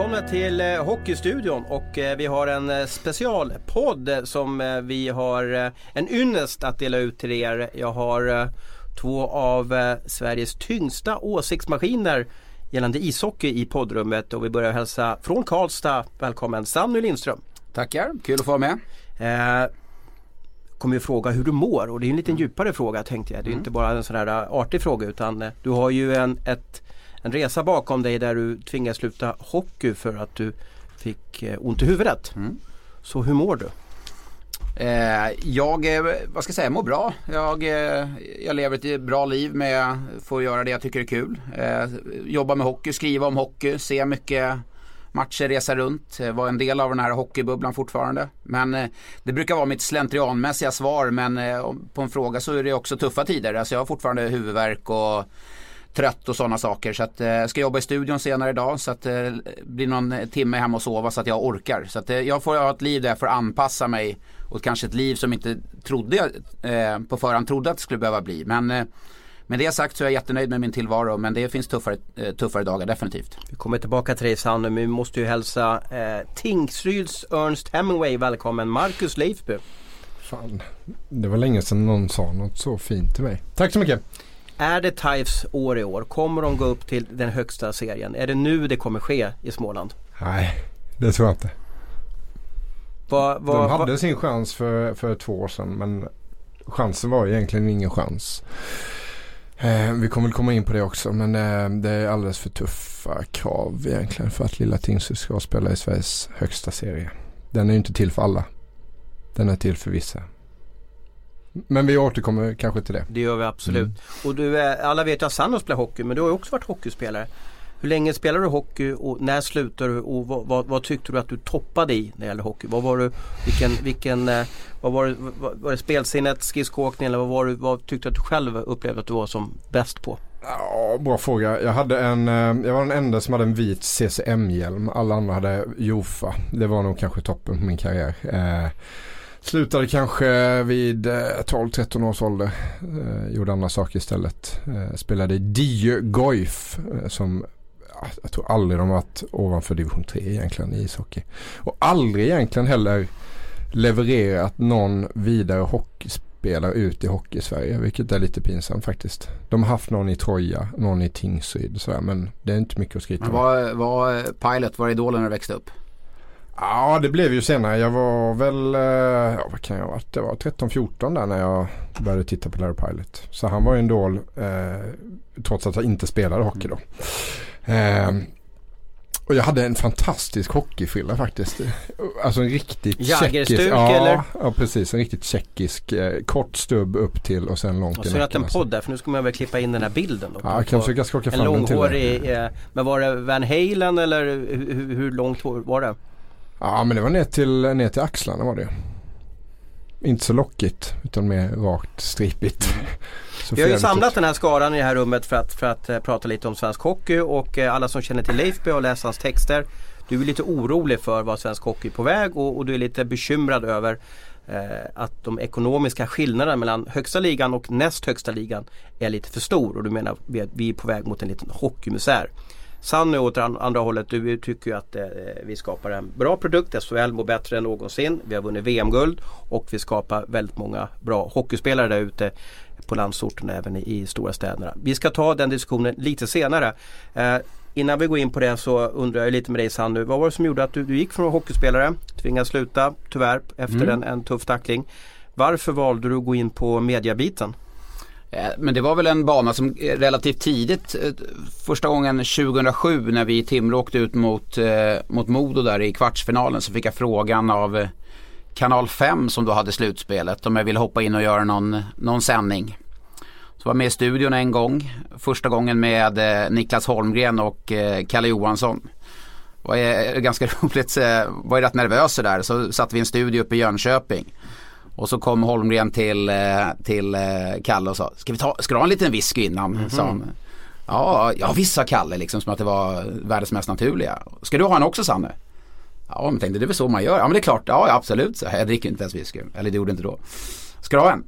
Välkomna till eh, Hockeystudion och eh, vi har en eh, specialpodd som vi har en ynnest att dela ut till er. Jag har två av Sveriges tyngsta åsiktsmaskiner gällande ishockey i poddrummet och vi börjar hälsa från Karlstad. Välkommen Sanny Lindström. Tackar, kul att få vara med. Eh, kommer ju fråga hur du mår och det är en lite djupare fråga tänkte jag. Det är mm. inte bara en sån här artig fråga utan du har ju en, ett en resa bakom dig där du tvingades sluta hockey för att du fick eh, ont i huvudet. Mm. Så hur mår du? Eh, jag, eh, vad ska jag säga, mår bra. Jag, jag lever ett bra liv med att göra det jag tycker är kul. Jobba med hockey, skriva om hockey, se mycket matcher, resa runt. Var en del av den här hockeybubblan fortfarande. Men det brukar vara mitt slentrianmässiga svar men på en fråga så är det också tuffa tider. Alltså jag har fortfarande huvudvärk och trött och sådana saker. Så att, jag eh, ska jobba i studion senare idag så att det eh, blir någon timme hemma och sova så att jag orkar. Så att eh, jag får ha ett liv där jag får anpassa mig åt kanske ett liv som inte trodde jag på förhand trodde att det skulle behöva bli. Men med det sagt så är jag jättenöjd med min tillvaro men det finns tuffare, tuffare dagar definitivt. Vi kommer tillbaka till dig Sanne men vi måste ju hälsa eh, Tingsryds Ernst Hemingway välkommen Marcus Leifby. Fan, det var länge sedan någon sa något så fint till mig. Tack så mycket. Är det TIFes år i år? Kommer de gå upp till den högsta serien? Är det nu det kommer ske i Småland? Nej, det tror jag inte. Va, va, de hade va? sin chans för, för två år sedan men chansen var egentligen ingen chans. Eh, vi kommer väl komma in på det också men eh, det är alldeles för tuffa krav egentligen för att Lilla Tingsryd ska spela i Sveriges högsta serie. Den är ju inte till för alla. Den är till för vissa. Men vi återkommer kanske till det. Det gör vi absolut. Mm. Och du, alla vet att Sannos spelar hockey men du har också varit hockeyspelare. Hur länge spelade du hockey och när slutade du och vad, vad, vad, tyckte du att du toppade i när det gäller hockey? Vad var du, vilken, vilken, eh, vad var, det, var det spelsinnet, skridskoåkning eller vad, var du, vad tyckte du att du själv upplevde att du var som bäst på? Ja, bra fråga. Jag, hade en, eh, jag var den enda som hade en vit CCM-hjälm. Alla andra hade Jofa. Det var nog kanske toppen på min karriär. Eh, Slutade kanske vid 12-13 eh, års ålder. Eh, gjorde andra saker istället. Eh, spelade i Dieu Goif som jag tror aldrig de varit ovanför division 3 egentligen i ishockey. Och aldrig egentligen heller levererat någon vidare hockeyspelare ut i hockey i Sverige. Vilket är lite pinsamt faktiskt. De har haft någon i Troja, någon i Tingsryd sådär, men det är inte mycket att skryta om. Var, var Pilot, var idolen när du växte upp? Ja det blev ju senare. Jag var väl, eh, ja vad kan jag ha varit? Det var 13-14 där när jag började titta på Larry Pilot. Så han var ju en idol eh, trots att jag inte spelade hockey då. Eh, och jag hade en fantastisk hockeyfrilla faktiskt. Alltså en riktigt tjeckisk. Ja, eller? ja precis. En riktigt tjeckisk. Eh, kort stubb upp till och sen långt och i nacken. Och så en podd där för nu ska man väl klippa in den här bilden. Då, ja, jag kan försöka skaka fram den till långhårig, eh, Men var det Van Halen eller hur, hur långt var det? Ja men det var ner till, ner till axlarna var det. Inte så lockigt utan mer rakt stripigt. Mm. Vi har ju samlat den här skaran i det här rummet för att, för att uh, prata lite om svensk hockey och uh, alla som känner till Leifby och läst hans texter. Du är lite orolig för vad svensk hockey är på väg och, och du är lite bekymrad över uh, att de ekonomiska skillnaderna mellan högsta ligan och näst högsta ligan är lite för stor och du menar att vi är på väg mot en liten hockeymisär. Sanny åt andra hållet, du tycker ju att eh, vi skapar en bra produkt. SHL mår bättre än någonsin. Vi har vunnit VM-guld och vi skapar väldigt många bra hockeyspelare där ute på landsorten även i, i stora städerna. Vi ska ta den diskussionen lite senare. Eh, innan vi går in på det så undrar jag lite med dig Sanny. Vad var det som gjorde att du, du gick från hockeyspelare, tvingades sluta tyvärr efter mm. en, en tuff tackling. Varför valde du att gå in på mediabiten? Eh, men det var väl en bana som eh, relativt tidigt, eh, första gången 2007 när vi i Timrå åkte ut mot, mot Modo där i kvartsfinalen så fick jag frågan av Kanal 5 som då hade slutspelet om jag ville hoppa in och göra någon, någon sändning. Så var med i studion en gång, första gången med Niklas Holmgren och Kalle Johansson. Var ganska roligt, var ju rätt nervös där så satt vi i en studio uppe i Jönköping. Och så kom Holmgren till, eh, till eh, Kalle och sa, ska, vi ta, ska du ha en liten whisky innan? Mm -hmm. Ja, ja visst sa Kalle liksom som att det var världens mest naturliga. Ska du ha en också Sanne? Ja, men tänkte det är väl så man gör. Ja men det är klart, ja absolut. Så jag dricker inte ens whisky. Eller det gjorde inte då. Ska du ha en?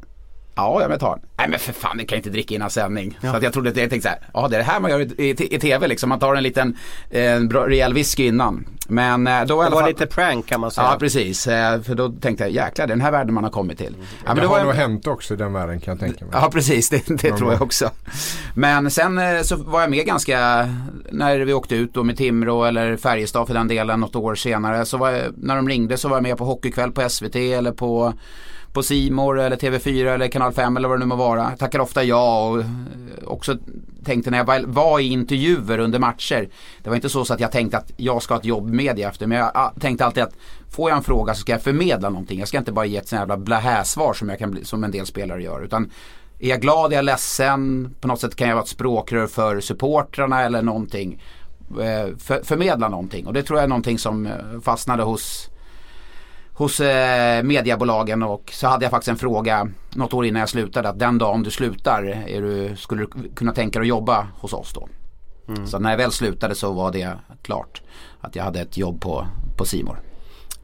Ja, jag tar Nej men för fan, det kan jag inte dricka innan sändning. Ja. Så att jag trodde, jag tänkte så här, ja det är det här man gör i, i, i tv liksom. Man tar en liten, en bra, rejäl whisky innan. Men eh, då Det var fall... lite prank kan man säga. Ja precis, eh, för då tänkte jag jäklar den här världen man har kommit till. Mm. Ja, men det, det har var... nog hänt också i den världen kan jag tänka mig. Ja precis, det, det tror jag också. Men sen eh, så var jag med ganska, när vi åkte ut då med Timrå eller Färjestad för den delen något år senare. Så var jag, när de ringde så var jag med på Hockeykväll på SVT eller på på Simor eller TV4 eller Kanal 5 eller vad det nu må vara. Jag tackar ofta ja och eh, också tänkte när jag var i intervjuer under matcher. Det var inte så, så att jag tänkte att jag ska ha ett jobb med efter. Men jag ah, tänkte alltid att får jag en fråga så ska jag förmedla någonting. Jag ska inte bara ge ett sånt jävla blähä-svar som, jag kan bli, som en del spelare gör. Utan är jag glad, är jag ledsen, på något sätt kan jag vara ett språkrör för supportrarna eller någonting. Eh, för, förmedla någonting och det tror jag är någonting som eh, fastnade hos hos eh, mediebolagen och så hade jag faktiskt en fråga något år innan jag slutade att den dagen du slutar du, skulle du kunna tänka dig att jobba hos oss då. Mm. Så när jag väl slutade så var det klart att jag hade ett jobb på, på Simor.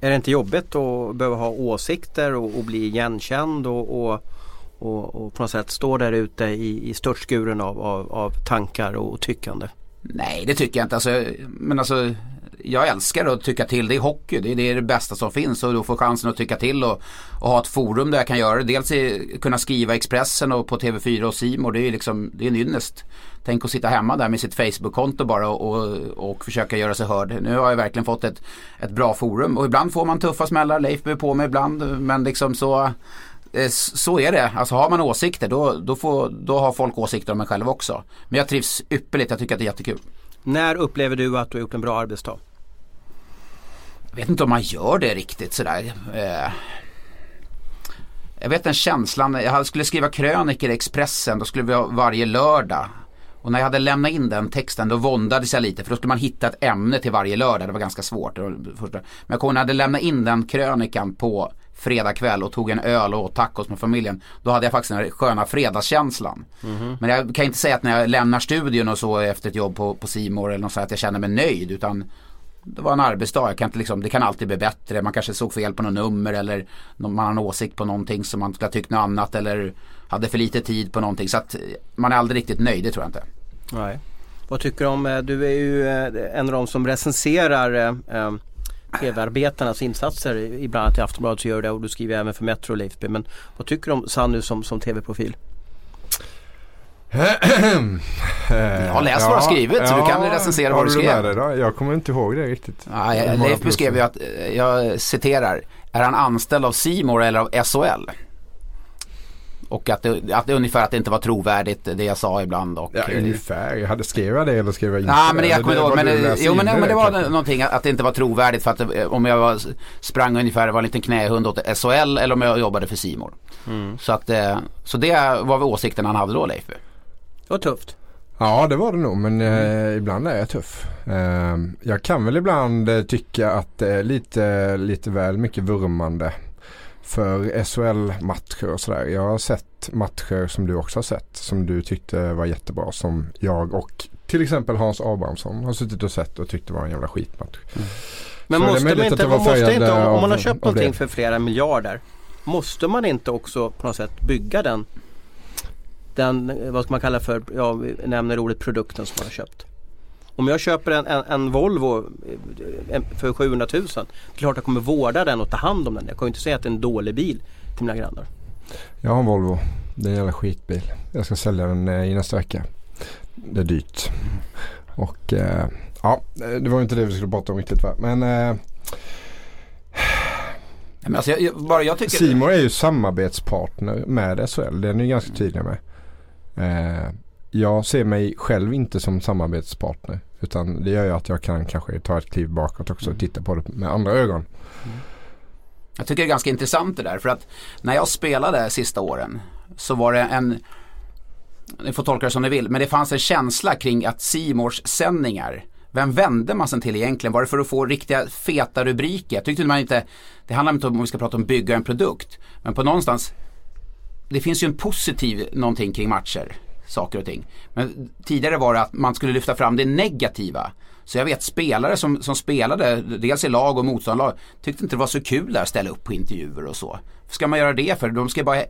Är det inte jobbigt att behöva ha åsikter och, och bli igenkänd och, och, och, och, på något sätt stå där ute i, i störtskuren av, av, av tankar och tyckande? Nej det tycker jag inte. Alltså, men alltså jag älskar att tycka till. Det är hockey. Det är, det är det bästa som finns och då får chansen att tycka till och, och ha ett forum där jag kan göra det. Dels i, kunna skriva Expressen och på TV4 och Simor. Det är liksom, det är en ynnest. Tänk att sitta hemma där med sitt Facebook-konto bara och, och, och, försöka göra sig hörd. Nu har jag verkligen fått ett, ett bra forum och ibland får man tuffa smällar. Leif blir på mig ibland men liksom så eh, så är det. Alltså har man åsikter då, då, får, då har folk åsikter om en själv också. Men jag trivs ypperligt. Jag tycker att det är jättekul. När upplever du att du har gjort en bra arbetsdag? Jag vet inte om man gör det riktigt sådär. Eh, jag vet den känslan, jag skulle skriva krönikor i Expressen, då skulle vi ha varje lördag. Och när jag hade lämnat in den texten då våndades jag lite för då skulle man hitta ett ämne till varje lördag. Det var ganska svårt. Men jag kommer när jag hade lämnat in den krönikan på fredag kväll och tog en öl och åt tacos med familjen. Då hade jag faktiskt den sköna fredagskänslan. Mm. Men jag kan inte säga att när jag lämnar studion och så efter ett jobb på, på Simor eller något så att jag känner mig nöjd. Utan det var en arbetsdag. Jag kan inte liksom, det kan alltid bli bättre. Man kanske såg fel på något nummer eller man har en åsikt på någonting som man skulle ha tyckt något annat eller hade för lite tid på någonting. Så att eh, man är aldrig riktigt nöjd, det tror jag inte. Nej. Vad tycker du om, eh, du är ju eh, en av de som recenserar eh, tv-arbetarnas insatser. Ibland annat i Aftonbladet så gör du det och du skriver även för Metro och Leifby. Men vad tycker du om Sannu som, som tv-profil? Jag har läst ja, vad du har skrivit så du kan recensera vad du skrev. Du då? Jag kommer inte ihåg det riktigt. Ja, Leif beskrev ju att, jag citerar, är han anställd av Simor eller av SHL? Och att det, att det ungefär att det inte var trovärdigt det jag sa ibland. Och, ja, ungefär. Jag hade skrivit det eller skrev jag inte? Ja, men det, jag kommer ihåg. Men, jo, men, men det var någonting att det inte var trovärdigt för att om jag var, sprang ungefär, var en liten knähund åt SHL eller om jag jobbade för Simor. Mm. Så, att, eh, så det var väl åsikten han hade då Leif. Det var tufft. Ja det var det nog men eh, ibland är jag tuff. Eh, jag kan väl ibland eh, tycka att det är lite, lite väl mycket vurmande för SHL-matcher och sådär. Jag har sett matcher som du också har sett som du tyckte var jättebra som jag och till exempel Hans Abrahamsson har suttit och sett och tyckte var en jävla skitmatch. Mm. Men måste man inte, man måste inte om, om man har köpt någonting för flera miljarder Måste man inte också på något sätt bygga den den, vad ska man kalla för, ja vi nämner ordet produkten som man har köpt. Om jag köper en, en, en Volvo eh, för 700 000, det är klart jag kommer vårda den och ta hand om den. Jag kan ju inte säga att det är en dålig bil till mina grannar. Jag har en Volvo. Det är en jävla skitbil. Jag ska sälja den eh, i nästa vecka. Det är dyrt. Och eh, ja, det var inte det vi skulle prata om riktigt va. Men eh, men alltså jag, bara jag tycker... Simon är ju samarbetspartner med SHL. Det är ni ganska tydliga med. Eh, jag ser mig själv inte som samarbetspartner. Utan det gör ju att jag kan kanske ta ett kliv bakåt också och mm. titta på det med andra ögon. Mm. Jag tycker det är ganska intressant det där. För att när jag spelade sista åren så var det en ni får tolka det som ni vill, men det fanns en känsla kring att Simors sändningar vem vände man sig till egentligen? Var det för att få riktiga feta rubriker? Jag tyckte man inte, det handlar inte om om vi ska prata om bygga en produkt. Men på någonstans, det finns ju en positiv någonting kring matcher. Saker och ting. Men tidigare var det att man skulle lyfta fram det negativa. Så jag vet spelare som, som spelade, dels i lag och motståndarlag, tyckte inte det var så kul där att ställa upp på intervjuer och så. Ska man göra det för? De ska bara,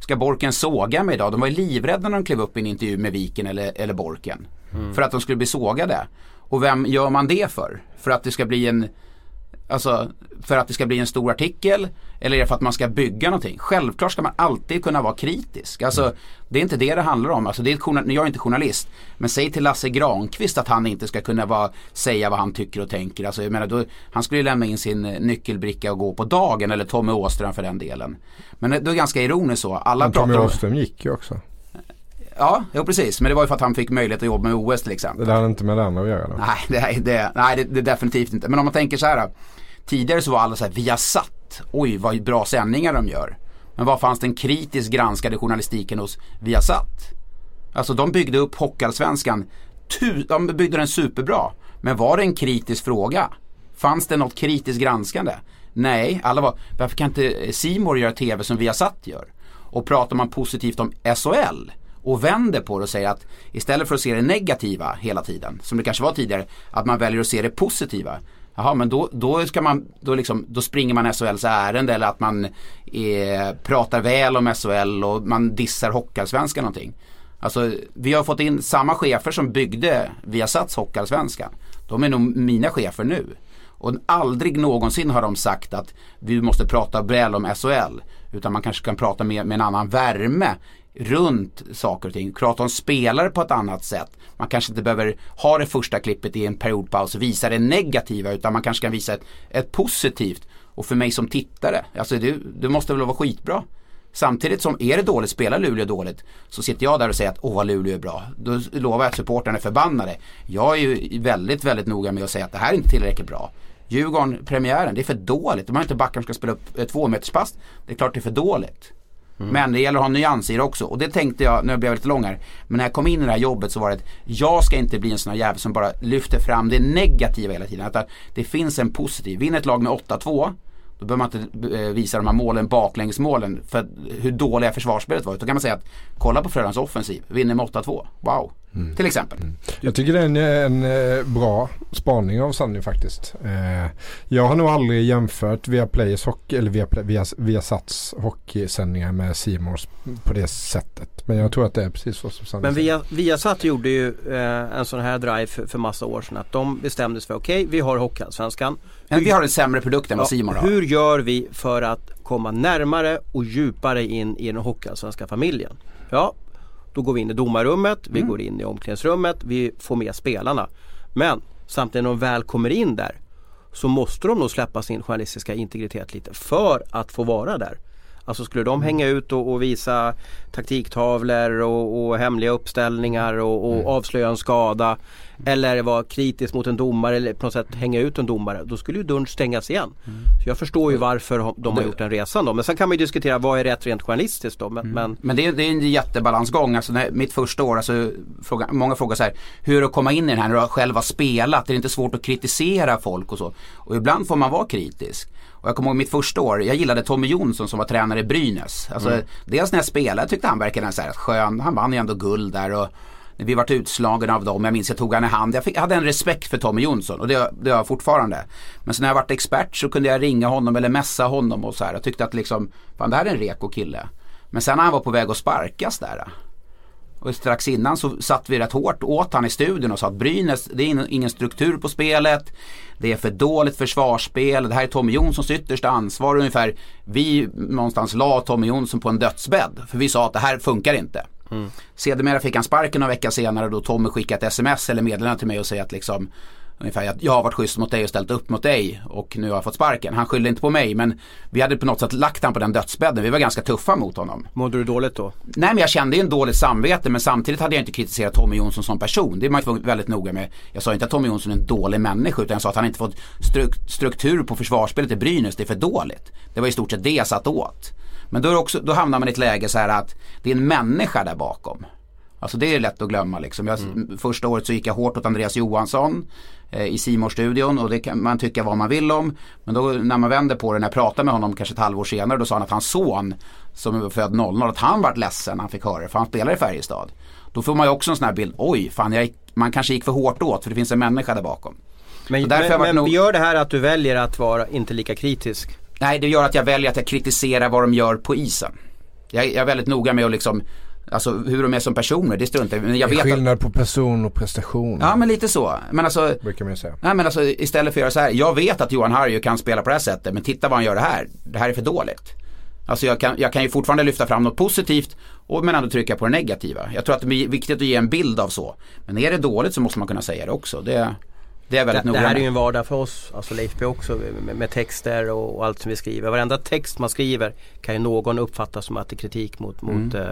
ska Borken såga mig idag? De var ju livrädda när de klev upp i en intervju med Viken eller, eller Borken. Mm. För att de skulle bli sågade. Och vem gör man det för? För att det ska bli en Alltså för att det ska bli en stor artikel eller är det för att man ska bygga någonting? Självklart ska man alltid kunna vara kritisk. Alltså det är inte det det handlar om. Alltså, det är jag är inte journalist. Men säg till Lasse Granqvist att han inte ska kunna vara, säga vad han tycker och tänker. Alltså, jag menar, då, han skulle ju lämna in sin nyckelbricka och gå på dagen eller Tommy Åström för den delen. Men det är ganska ironiskt så. Alla men Tommy Åström gick ju också. Ja, jo precis. Men det var ju för att han fick möjlighet att jobba med OS till exempel. Det hade inte med den att göra då? Nej, det, det, nej det, det definitivt inte. Men om man tänker så här. Tidigare så var alla så här, vi har satt, oj vad bra sändningar de gör. Men var fanns den kritiskt granskade journalistiken hos Viasat? Alltså de byggde upp Hockeyallsvenskan, de byggde den superbra. Men var det en kritisk fråga? Fanns det något kritiskt granskande? Nej, alla var, varför kan inte Simor göra TV som Viasat gör? Och pratar man positivt om SHL och vänder på det och säger att istället för att se det negativa hela tiden, som det kanske var tidigare, att man väljer att se det positiva. Jaha, men då, då, ska man, då, liksom, då springer man SHLs ärende eller att man eh, pratar väl om SHL och man dissar Hockeyallsvenskan någonting. Alltså vi har fått in samma chefer som byggde Viasats Hockeyallsvenskan. De är nog mina chefer nu. Och aldrig någonsin har de sagt att vi måste prata väl om SHL. Utan man kanske kan prata med, med en annan värme runt saker och ting. Prata spelar spelare på ett annat sätt. Man kanske inte behöver ha det första klippet i en periodpaus och visa det negativa utan man kanske kan visa ett, ett positivt. Och för mig som tittare, alltså du, du måste väl vara skitbra. Samtidigt som är det dåligt, spelar Luleå dåligt så sitter jag där och säger att åh vad Luleå är bra. Då lovar jag att supportrarna är förbannade. Jag är ju väldigt, väldigt noga med att säga att det här är inte tillräckligt bra. Djurgården, premiären, det är för dåligt. De har inte backar som ska spela upp eh, två meters pass. Det är klart det är för dåligt. Mm. Men det gäller att ha nyanser också. Och det tänkte jag, nu blev jag lite lång här. Men när jag kom in i det här jobbet så var det att jag ska inte bli en sån här jävel som bara lyfter fram det negativa hela tiden. Att det finns en positiv. Vinner ett lag med 8-2 då behöver man inte eh, visa de här målen, baklängesmålen, för hur dåliga försvarsspelet var. Då kan man säga att kolla på Frölundas offensiv, vinner med 8-2. Wow, mm. till exempel. Mm. Jag tycker det är en, en eh, bra spaning av Sanny faktiskt. Eh, jag har nog aldrig jämfört via Players hockey eller via, via, via Sats hockeysändningar med Simors på det sättet. Men jag tror att det är precis så som Sanny Men via, Viasat gjorde ju eh, en sån här drive för, för massa år sedan. Att de bestämde sig för okej, okay, vi har Hockeyallsvenskan. Men vi har en sämre produkt än vad ja, Simon har. Hur gör vi för att komma närmare och djupare in i den hockeyallsvenska familjen? Ja, då går vi in i domarrummet, vi mm. går in i omklädningsrummet, vi får med spelarna. Men samtidigt när de väl kommer in där så måste de nog släppa sin journalistiska integritet lite för att få vara där. Alltså skulle de hänga ut och, och visa taktiktavlor och, och, hemliga uppställningar och, och mm. avslöja en skada eller vara kritisk mot en domare eller på något sätt hänga ut en domare. Då skulle ju dörren stängas igen. Mm. Så jag förstår ju varför de har gjort den resan då. Men sen kan man ju diskutera vad är rätt rent journalistiskt då. Men, mm. men... men det, är, det, är, en jättebalansgång. Alltså när, mitt första år, alltså, fråga, många frågar så här. Hur att komma in i den här när du själv har spelat. Det är inte svårt att kritisera folk och så. Och ibland får man vara kritisk. Och jag kommer ihåg mitt första år, jag gillade Tommy Jonsson som var tränare i Brynäs. Alltså, mm. Dels när jag spelade tyckte han verkade så här skön, han vann ju ändå guld där. Och, vi vart utslagna av dem. Jag minns jag tog han i hand. Jag, fick, jag hade en respekt för Tommy Jonsson och det, det har jag fortfarande. Men sen när jag varit expert så kunde jag ringa honom eller messa honom och så här. Jag tyckte att liksom, fan det här är en reko kille. Men sen när han var på väg att sparkas där. Eh, och strax innan så satt vi rätt hårt åt han i studion och sa att Brynäs, det är ingen struktur på spelet. Det är för dåligt försvarsspel. Det här är Tommy Jonssons yttersta ansvar ungefär. Vi någonstans la Tommy Jonsson på en dödsbädd. För vi sa att det här funkar inte. Mm. Sedermera fick han sparken några veckor senare då Tommy skickade ett sms eller meddelande till mig och säger att liksom Ungefär att jag har varit schysst mot dig och ställt upp mot dig och nu har jag fått sparken. Han skyllde inte på mig men vi hade på något sätt lagt han på den dödsbädden. Vi var ganska tuffa mot honom. Mådde du dåligt då? Nej men jag kände ju en dåligt samvete men samtidigt hade jag inte kritiserat Tommy Jonsson som person. Det är man väldigt noga med. Jag sa inte att Tommy Jonsson är en dålig människa utan jag sa att han inte fått struktur på försvarsspelet i Brynäs. Det är för dåligt. Det var i stort sett det jag satt åt. Men då, också, då hamnar man i ett läge så här att det är en människa där bakom. Alltså det är lätt att glömma liksom. Jag, mm. Första året så gick jag hårt åt Andreas Johansson eh, i simor studion och det kan man tycka vad man vill om. Men då när man vänder på det, när jag pratade med honom kanske ett halvår senare, då sa han att hans son som är född 00, att han vart ledsen när han fick höra det, för han spelar i Färjestad. Då får man ju också en sån här bild, oj, fan jag, man kanske gick för hårt åt för det finns en människa där bakom. Men, men, men nog... gör det här att du väljer att vara inte lika kritisk? Nej, det gör att jag väljer att jag kritiserar vad de gör på isen. Jag, jag är väldigt noga med att liksom Alltså hur de är som personer, det struntar jag men jag vet skillnad att... på person och prestation. Ja men lite så. Men alltså, Brukar man säga. Nej men alltså istället för att göra så här. Jag vet att Johan Harju kan spela på det här sättet men titta vad han gör det här. Det här är för dåligt. Alltså jag kan, jag kan ju fortfarande lyfta fram något positivt och, men ändå trycka på det negativa. Jag tror att det är viktigt att ge en bild av så. Men är det dåligt så måste man kunna säga det också. Det, det är väldigt det, det här är ju en vardag för oss, alltså Leif B också med, med texter och, och, allt som vi skriver. Varenda text man skriver kan ju någon uppfatta som att det är kritik mot, mm. mot eh,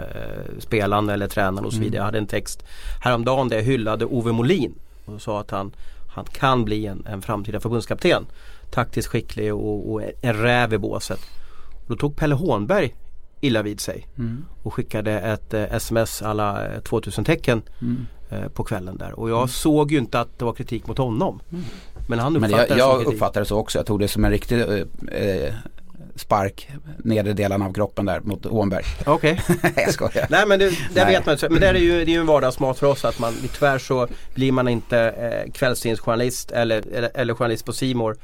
spelaren eller tränaren och så vidare. Mm. Jag hade en text häromdagen där jag hyllade Ove Molin och sa att han, han kan bli en, en framtida förbundskapten. Taktiskt skicklig och, och en räv i båset. Då tog Pelle Hånberg illa vid sig mm. och skickade ett eh, sms alla 2000 tecken mm. Eh, på kvällen där. Och jag mm. såg ju inte att det var kritik mot honom. Mm. Men han uppfattade Men jag, jag det uppfattade det så också. Jag tog det som en riktig eh, eh spark nedre delen av kroppen där mot Hånberg. Okej. Okay. jag skojar. Nej men det, det vet man Men det är ju, det är ju en vardagsmat för oss att man tyvärr så blir man inte eh, kvällstidningsjournalist eller, eller, eller journalist på Simor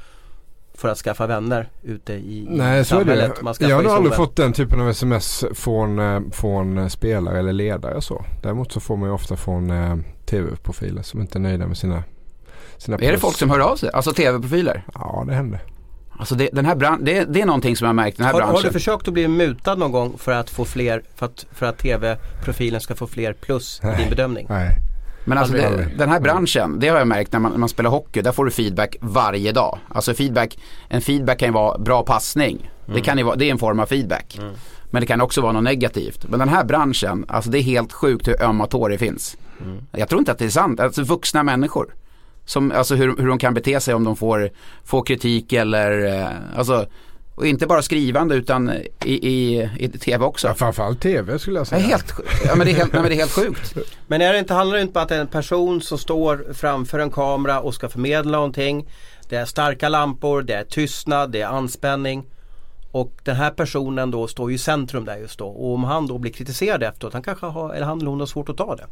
för att skaffa vänner ute i, Nej, samhället. Så är det. jag har nog aldrig fått den typen av sms från, eh, från eh, spelare eller ledare så. Däremot så får man ju ofta från eh, tv-profiler som inte är nöjda med sina, sina Är det folk som hör av sig? Alltså tv-profiler? Ja det händer. Alltså det, den här bran- det, det, är någonting som jag har märkt den här har, branschen. Har du försökt att bli mutad någon gång för att få fler, för att, för att tv-profilen ska få fler plus i din bedömning? Nej. Men alltså det, den här branschen, det har jag märkt när man, när man, spelar hockey, där får du feedback varje dag. Alltså feedback, en feedback kan ju vara bra passning. Mm. Det, kan ju vara, det är en form av feedback. Mm. Men det kan också vara något negativt. Men den här branschen, alltså det är helt sjukt hur ömma tår det finns. Mm. Jag tror inte att det är sant, alltså vuxna människor. Som, alltså hur, hur de kan bete sig om de får, får kritik eller, eh, alltså och inte bara skrivande utan i, i, i tv också. Ja, framförallt tv skulle jag säga. Ja, helt, ja, men det är helt, nej, men det är helt sjukt. Men är det inte, handlar det inte om att en person som står framför en kamera och ska förmedla någonting. Det är starka lampor, det är tystnad, det är anspänning. Och den här personen då står ju i centrum där just då. Och om han då blir kritiserad efteråt, han kanske har, eller han eller hon har svårt att ta det.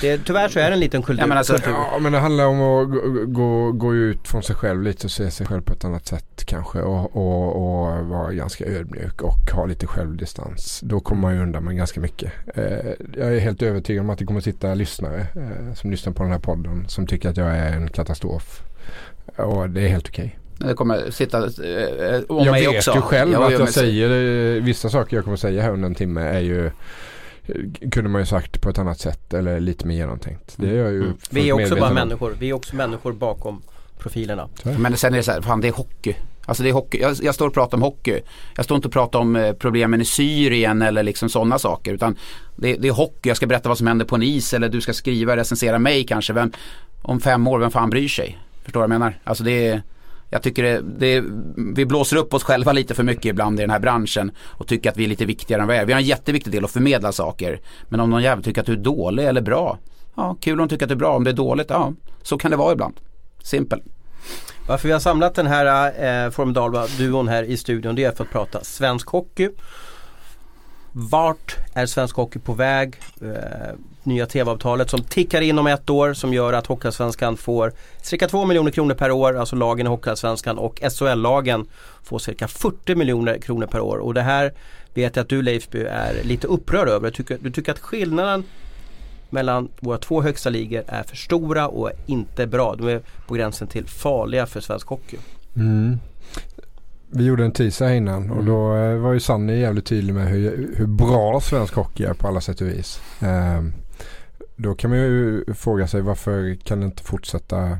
det tyvärr så är det en liten kultur. Ja men, alltså, ja, men det handlar om att gå, gå, gå, ut från sig själv lite och se sig själv på ett annat sätt kanske. Och, och, och vara ganska ödmjuk och ha lite självdistans. Då kommer man ju undan med ganska mycket. Eh, jag är helt övertygad om att det kommer sitta lyssnare eh, som lyssnar på den här podden som tycker att jag är en katastrof. Och det är helt okej. Okay. Det kommer sitta eh, om jag mig också. Jag vet ju själv jag att jag säger eh, vissa saker jag kommer säga här under en timme är ju eh, kunde man ju sagt på ett annat sätt eller lite mer genomtänkt. Det är ju mm. Vi är också bara människor. Vi är också människor bakom profilerna. Men sen är det så här, fan det är hockey. Alltså det är hockey. Jag, jag, står och pratar om hockey. Jag står inte och pratar om eh, problemen i Syrien eller liksom sådana saker. Utan det, det, är hockey. Jag ska berätta vad som händer på en is eller du ska skriva, recensera mig kanske. Vem, om fem år, vem fan bryr sig? Förstår du vad jag menar? Alltså det är jag tycker det, det, vi blåser upp oss själva lite för mycket ibland i den här branschen och tycker att vi är lite viktigare än vad vi är. Vi har en jätteviktig del att förmedla saker. Men om någon jävel tycker att du är dålig eller bra, ja kul om de tycker att du är bra. Om det är dåligt, ja så kan det vara ibland. Simpel. Varför vi har samlat den här eh, formidabla duon här i studion det är för att prata svensk hockey. Vart är svensk hockey på väg? Eh, nya tv-avtalet som tickar in om ett år som gör att Hockeyallsvenskan får cirka 2 miljoner kronor per år, alltså lagen i Hockeyallsvenskan och SHL-lagen får cirka 40 miljoner kronor per år. Och det här vet jag att du Leifby är lite upprörd över. Du tycker, du tycker att skillnaden mellan våra två högsta ligor är för stora och inte bra. De är på gränsen till farliga för svensk hockey. Mm. Vi gjorde en teaser innan och mm. då eh, var ju Sanny jävligt tydlig med hur, hur bra svensk hockey är på alla sätt och vis. Um, då kan man ju fråga sig varför kan det inte fortsätta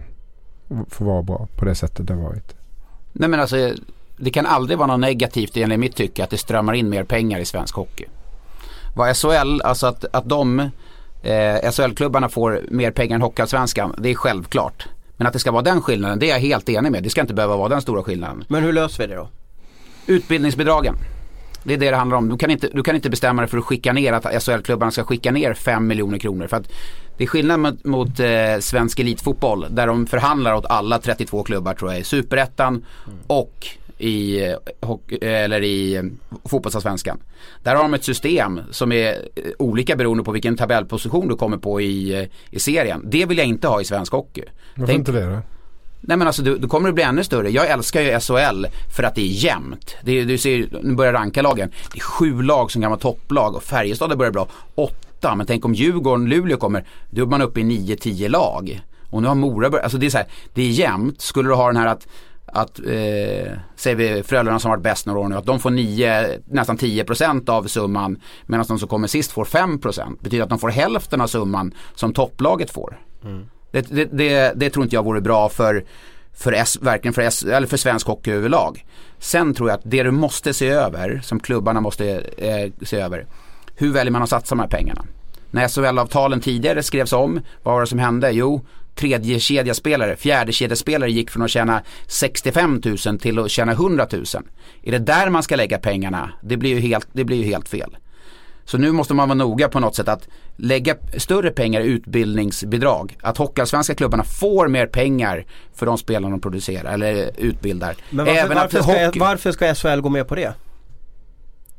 få vara bra på det sättet det har varit? Nej men alltså det kan aldrig vara något negativt enligt mitt tycke att det strömmar in mer pengar i svensk hockey. Vad SHL, alltså att, att de eh, SHL-klubbarna får mer pengar än Hockeyallsvenskan, det är självklart. Men att det ska vara den skillnaden, det är jag helt enig med. Det ska inte behöva vara den stora skillnaden. Men hur löser vi det då? Utbildningsbidragen. Det är det det handlar om. Du kan inte, du kan inte bestämma dig för att skicka ner att SHL-klubbarna ska skicka ner 5 miljoner kronor. För att det är skillnad mot, mot eh, svensk elitfotboll där de förhandlar åt alla 32 klubbar tror jag i superettan och i, eh, hockey, eller i eh, fotbollsallsvenskan. Där har de ett system som är eh, olika beroende på vilken tabellposition du kommer på i, i serien. Det vill jag inte ha i svensk hockey. Varför Tänk, inte det då? Nej men alltså då kommer det bli ännu större. Jag älskar ju SHL för att det är jämnt. Det, du ser, nu börjar ranka lagen. Det är sju lag som kan vara topplag och Färjestad börjar bra. Åtta, men tänk om Djurgården, Luleå kommer. Då är man uppe i nio, tio lag. Och nu har Mora börjat, alltså det är så här, det är jämnt. Skulle du ha den här att att, eh, säger vi Frölunda som varit bäst några år nu, att de får 9, nästan 10% av summan medan de som kommer sist får 5%. Betyder att de får hälften av summan som topplaget får. Mm. Det, det, det, det, tror inte jag vore bra för, för, S, verkligen för, S, eller för svensk hockey överlag. Sen tror jag att det du måste se över, som klubbarna måste eh, se över, hur väljer man att satsa de här pengarna? När SHL-avtalen tidigare skrevs om, vad var det som hände? Jo, tredje kedjaspelare, fjärde kedjaspelare gick från att tjäna 65 000 till att tjäna 100 000. Är det där man ska lägga pengarna? Det blir ju helt, det blir ju helt fel. Så nu måste man vara noga på något sätt att lägga större pengar i utbildningsbidrag. Att hockeyallsvenska klubbarna får mer pengar för de spelarna de producerar eller utbildar. Men varför, Även varför, ska, hockey... varför ska SHL gå med på det?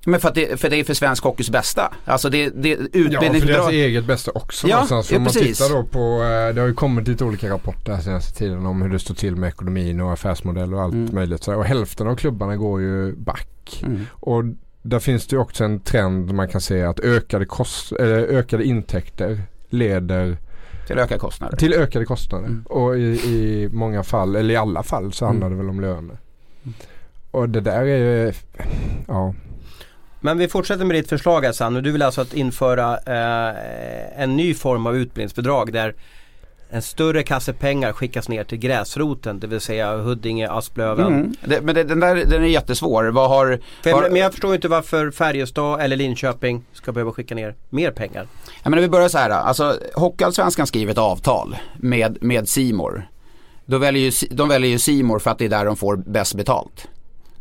Men för att, det, för det är för svensk hockeys bästa. Alltså det, det utbildningsbidrag. Ja, för deras eget bästa också ja, någonstans. Ja, om man tittar då på, eh, det har ju kommit lite olika rapporter den senaste tiden om hur det står till med ekonomin och affärsmodell och allt mm. möjligt. Och hälften av klubbarna går ju back. Mm. Och där finns det också en trend man kan se att ökade, kost, ökade intäkter leder till ökade kostnader. Till ökade kostnader. Mm. Och i, i många fall, eller i alla fall så handlar mm. det väl om löner. Mm. Och det där är ju, ja men vi fortsätter med ditt förslag här Sanne. Du vill alltså att införa eh, en ny form av utbildningsbidrag där en större kasse pengar skickas ner till gräsroten, det vill säga Huddinge, Asplöven. Mm. Det, men det, den där den är jättesvår. Vad har, För, Men jag förstår inte varför Färjestad eller Linköping ska behöva skicka ner mer pengar. Ja, men vi börjar så här. Alltså, Hockeyallsvenskan skriver ett avtal med, med Simor. Då väljer ju, de väljer ju Simor för att det är där de får bäst betalt.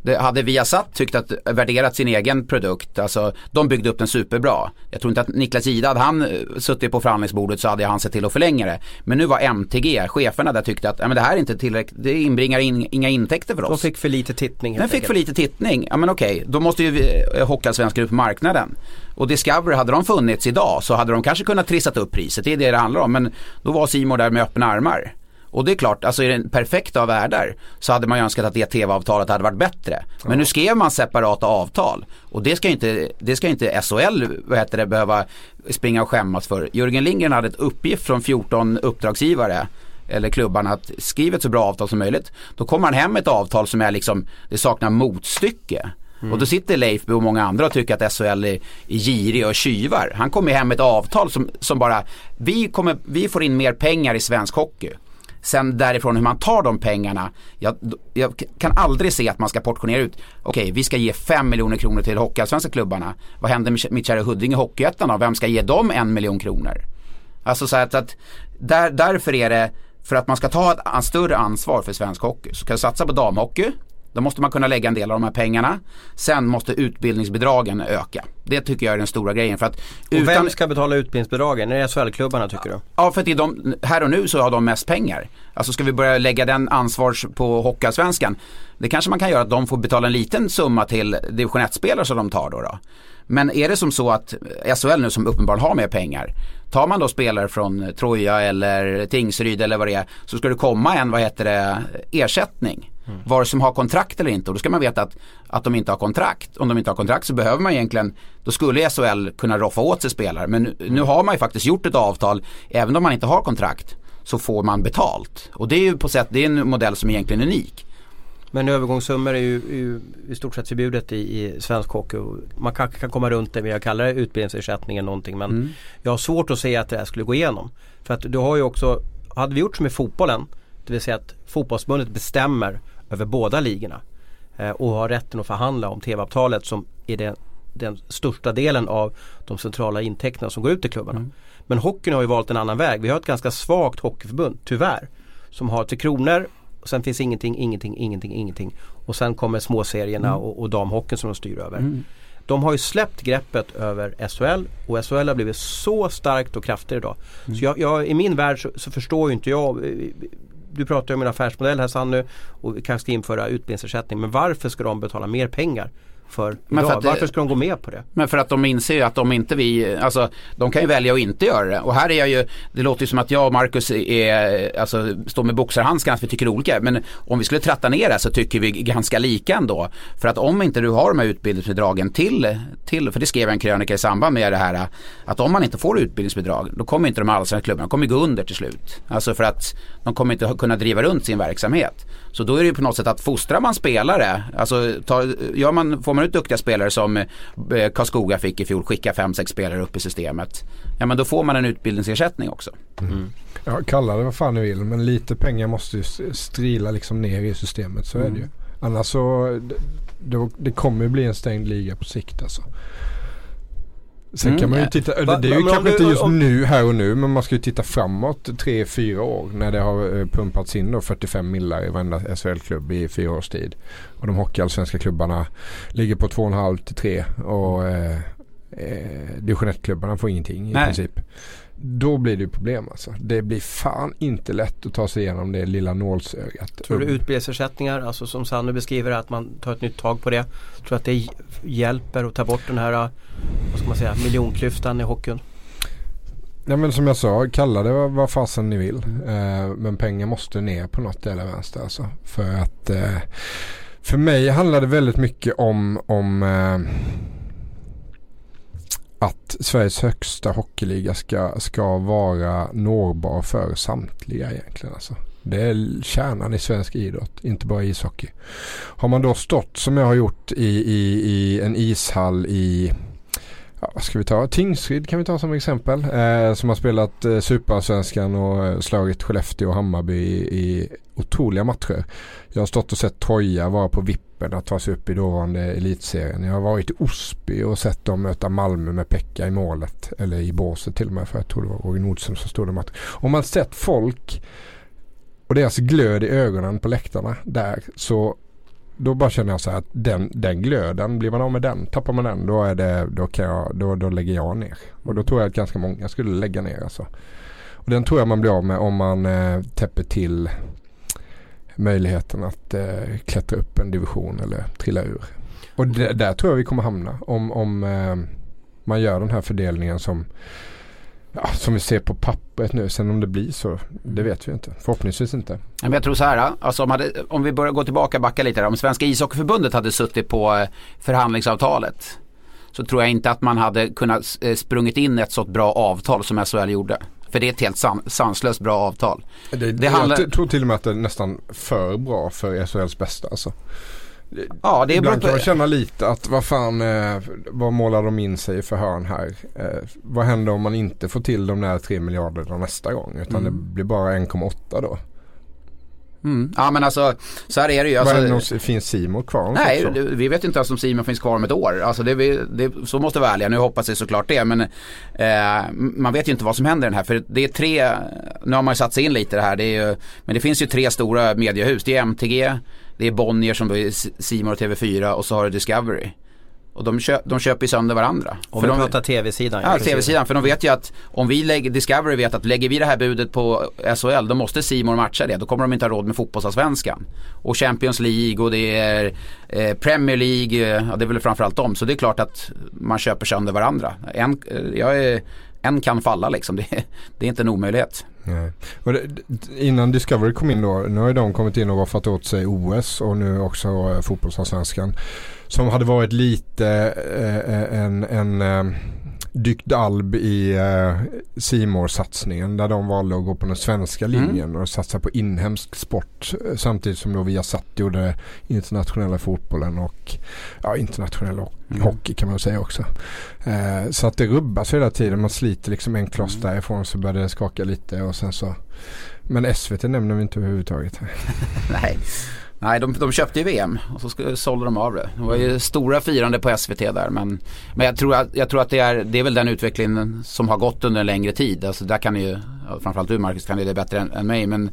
Det, hade Viasat tyckt att värderat sin egen produkt, alltså de byggde upp den superbra. Jag tror inte att Niklas Ida, hade han eh, suttit på förhandlingsbordet så hade han sett till att förlänga det. Men nu var MTG, cheferna där tyckte att ja, men det här är inte tillräckligt, det inbringar in, inga intäkter för oss. De fick för lite tittning Den fick enkelt. för lite tittning, ja men okej, då måste ju eh, Hockeyallsvenskan ut på marknaden. Och Discovery, hade de funnits idag så hade de kanske kunnat trissat upp priset, det är det det handlar om. Men då var Simon där med öppna armar. Och det är klart, alltså i den perfekta av världar så hade man ju önskat att det tv-avtalet hade varit bättre. Men ja. nu skrev man separata avtal och det ska inte, det ska inte SHL vad heter det, behöva springa och skämmas för. Jörgen Lindgren hade ett uppgift från 14 uppdragsgivare eller klubbarna att skriva ett så bra avtal som möjligt. Då kommer han hem med ett avtal som är liksom, det saknar motstycke. Mm. Och då sitter Leifby och många andra och tycker att SHL är, är girig och tjuvar. Han kommer hem med ett avtal som, som bara, vi, kommer, vi får in mer pengar i svensk hockey. Sen därifrån hur man tar de pengarna, jag, jag kan aldrig se att man ska portionera ut, okej okay, vi ska ge 5 miljoner kronor till hockeyallsvenska klubbarna. Vad händer med mitt kära Huddinge Hockeyettan då? Vem ska ge dem en miljon kronor? Alltså så att, att där, därför är det för att man ska ta ett större ansvar för svensk hockey så kan du satsa på damhockey då måste man kunna lägga en del av de här pengarna. Sen måste utbildningsbidragen öka. Det tycker jag är den stora grejen. För att utan... Och vem ska betala utbildningsbidragen? Är det SHL-klubbarna tycker du? Ja, för att de, här och nu så har de mest pengar. Alltså ska vi börja lägga den ansvars på Hockeyallsvenskan. Det kanske man kan göra att de får betala en liten summa till division 1-spelare som de tar då, då. Men är det som så att SHL nu som uppenbarligen har mer pengar Tar man då spelare från Troja eller Tingsryd eller vad det är så ska det komma en, vad heter det, ersättning. Mm. Vare som har kontrakt eller inte och då ska man veta att, att de inte har kontrakt. Om de inte har kontrakt så behöver man egentligen, då skulle SHL kunna roffa åt sig spelare. Men nu, nu har man ju faktiskt gjort ett avtal, även om man inte har kontrakt så får man betalt. Och det är ju på sätt, det är en modell som är egentligen unik. Men övergångssummor är ju, ju i stort sett förbjudet i, i svensk hockey. Man kan, kan komma runt det, men jag kallar det utbildningsersättning eller någonting. Men mm. jag har svårt att se att det här skulle gå igenom. För att du har ju också, hade vi gjort som i fotbollen, det vill säga att fotbollsförbundet bestämmer över båda ligorna eh, och har rätten att förhandla om tv-avtalet som är det, den största delen av de centrala intäkterna som går ut till klubbarna. Mm. Men hockeyn har ju valt en annan väg. Vi har ett ganska svagt hockeyförbund, tyvärr. Som har Tre Kronor och sen finns ingenting, ingenting, ingenting, ingenting. Och sen kommer småserierna mm. och, och damhockeyn som de styr över. Mm. De har ju släppt greppet över SHL och SHL har blivit så starkt och kraftigt idag. Mm. Så jag, jag, i min värld så, så, förstår ju inte jag du pratar ju om en affärsmodell här Sannu och vi kanske ska införa utbildningsersättning. Men varför ska de betala mer pengar för idag? För Varför ska de gå med på det? Men för att de inser ju att om inte vi, alltså de kan ju välja att inte göra det. Och här är jag ju, det låter ju som att jag och Marcus är, alltså står med boxarhandskarna att vi tycker olika. Men om vi skulle tratta ner det så tycker vi ganska lika ändå. För att om inte du har de här utbildningsbidragen till, till för det skrev jag en krönika i samband med det här, att om man inte får utbildningsbidrag då kommer inte de allsvenska klubbarna, de kommer gå under till slut. Alltså för att de kommer inte kunna driva runt sin verksamhet. Så då är det ju på något sätt att fostrar man spelare, alltså tar, gör man, får man ut duktiga spelare som eh, Karlskoga fick i fjol, skicka fem sex spelare upp i systemet. Ja men då får man en utbildningsersättning också. Mm. Ja, kalla det vad fan ni vill men lite pengar måste ju strila liksom ner i systemet, så mm. är det ju. Mm. Annars så, det, det kommer ju bli en stängd liga på sikt alltså. Sen mm, kan man ju titta, va, det är ju kanske inte just om, nu, här och nu, men man ska ju titta framåt 3-4 år när det har eh, pumpats in då 45 millar i varenda SHL-klubb i fyra års tid. Och de hockeyallsvenska klubbarna ligger på 2,5 till 3 och eh, eh, division 1-klubbarna får ingenting i Nej. princip. Då blir det problem alltså. Det blir fan inte lätt att ta sig igenom det lilla nålsögat. Tror du utbildningsersättningar, alltså som Sanne beskriver att man tar ett nytt tag på det. Tror du att det hjälper att ta bort den här vad ska man säga, miljonklyftan i hockeyn? Ja men som jag sa, kalla det vad fasen ni vill. Eh, men pengar måste ner på något eller vänster alltså. För att eh, för mig handlar det väldigt mycket om, om eh, att Sveriges högsta hockeyliga ska, ska vara nåbar för samtliga egentligen. Alltså. Det är kärnan i svensk idrott, inte bara ishockey. Har man då stått som jag har gjort i, i, i en ishall i vad ska vi ta? Tingsryd kan vi ta som exempel. Eh, som har spelat eh, Superallsvenskan och eh, slagit Skellefteå och Hammarby i, i otroliga matcher. Jag har stått och sett Troja vara på vippen att ta sig upp i dåvarande elitserien. Jag har varit i Osby och sett dem möta Malmö med Pekka i målet. Eller i båset till och med för jag tror det var Roger Nordström som stod i matchen. Om man sett folk och deras glöd i ögonen på läktarna där så då bara känner jag så här att den, den glöden, blir man av med den, tappar man den då, är det, då, kan jag, då, då lägger jag ner. Och då tror jag att ganska många skulle lägga ner alltså. Och den tror jag man blir av med om man eh, täpper till möjligheten att eh, klättra upp en division eller trilla ur. Och där tror jag vi kommer hamna om, om eh, man gör den här fördelningen som Ja, som vi ser på pappret nu. Sen om det blir så, det vet vi inte. Förhoppningsvis inte. Men jag tror så här, alltså om, hade, om vi börjar gå tillbaka backa lite. Där, om Svenska ishockeyförbundet hade suttit på eh, förhandlingsavtalet så tror jag inte att man hade kunnat eh, sprungit in ett så bra avtal som SHL gjorde. För det är ett helt san, sanslöst bra avtal. Det, det handlar... Jag tror till och med att det är nästan för bra för SHLs bästa. Alltså. Ja, det är Ibland kan man känna lite att vad fan, eh, vad målar de in sig för hörn här? Eh, vad händer om man inte får till de där 3 miljarderna nästa gång? Utan mm. det blir bara 1,8 då. Mm. Ja men alltså så här är det ju. Alltså, det finns Simon kvar? Nej, det, vi vet inte ens om Simon finns kvar om ett år. Alltså det, det, så måste vi vara ärliga. Nu hoppas jag såklart det. Men eh, man vet ju inte vad som händer i den här. För det är tre, nu har man ju satt sig in lite i det här. Det är ju, men det finns ju tre stora mediehus. Det är MTG, det är Bonnier som är Simon och TV4 och så har du Discovery. Och de, köp, de köper ju sönder varandra. Om vi de, pratar tv-sidan. Ja, tv-sidan. För de vet ju att om vi lägger, Discovery vet att lägger vi det här budet på SHL då måste Simon matcha det. Då kommer de inte ha råd med fotbollsallsvenskan. Och Champions League och det är eh, Premier League, ja, det är väl framförallt dem. Så det är klart att man köper sönder varandra. En, eh, jag är, en kan falla liksom. Det, det är inte en omöjlighet. Nej. Det, innan Discovery kom in då, nu har ju de kommit in och roffat åt sig OS och nu också eh, fotbollsallsvenskan. Som hade varit lite eh, eh en, en eh, dykt alb i simor satsningen där de valde att gå på den svenska mm. linjen mm. och satsa på inhemsk sport samtidigt som då Viasat gjorde internationella fotbollen och ja, internationell mm. hockey kan man säga också. Eh, så att det rubbas hela tiden. Man sliter liksom en kloss mm. därifrån så börjar det skaka lite och sen så men SVT nämner vi inte överhuvudtaget. Nej. Nej, de, de köpte ju VM och så sålde de av det. Det var ju stora firande på SVT där. Men, men jag, tror att, jag tror att det är, det är väl den utvecklingen som har gått under en längre tid. Alltså där kan ju, framförallt du Marcus kan det bättre än, än mig. Men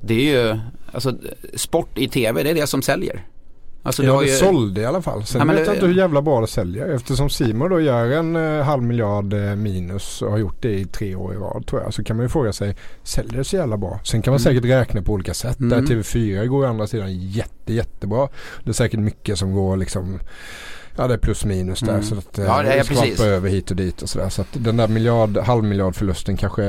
det är ju, alltså sport i tv det är det som säljer. Alltså, ja, det ju... sålde i alla fall. Sen ja, vet jag inte hur jävla bra det säljer. Eftersom Simon då gör en eh, halv miljard eh, minus och har gjort det i tre år i rad tror jag. Så kan man ju fråga sig, säljer det så jävla bra? Sen kan man mm. säkert räkna på olika sätt. Mm. Där TV4 går å andra sidan jätte, jättebra. Det är säkert mycket som går liksom Ja det är plus minus där mm. så att ja, det är över hit och dit och sådär. Så att den där miljard, halv förlusten kanske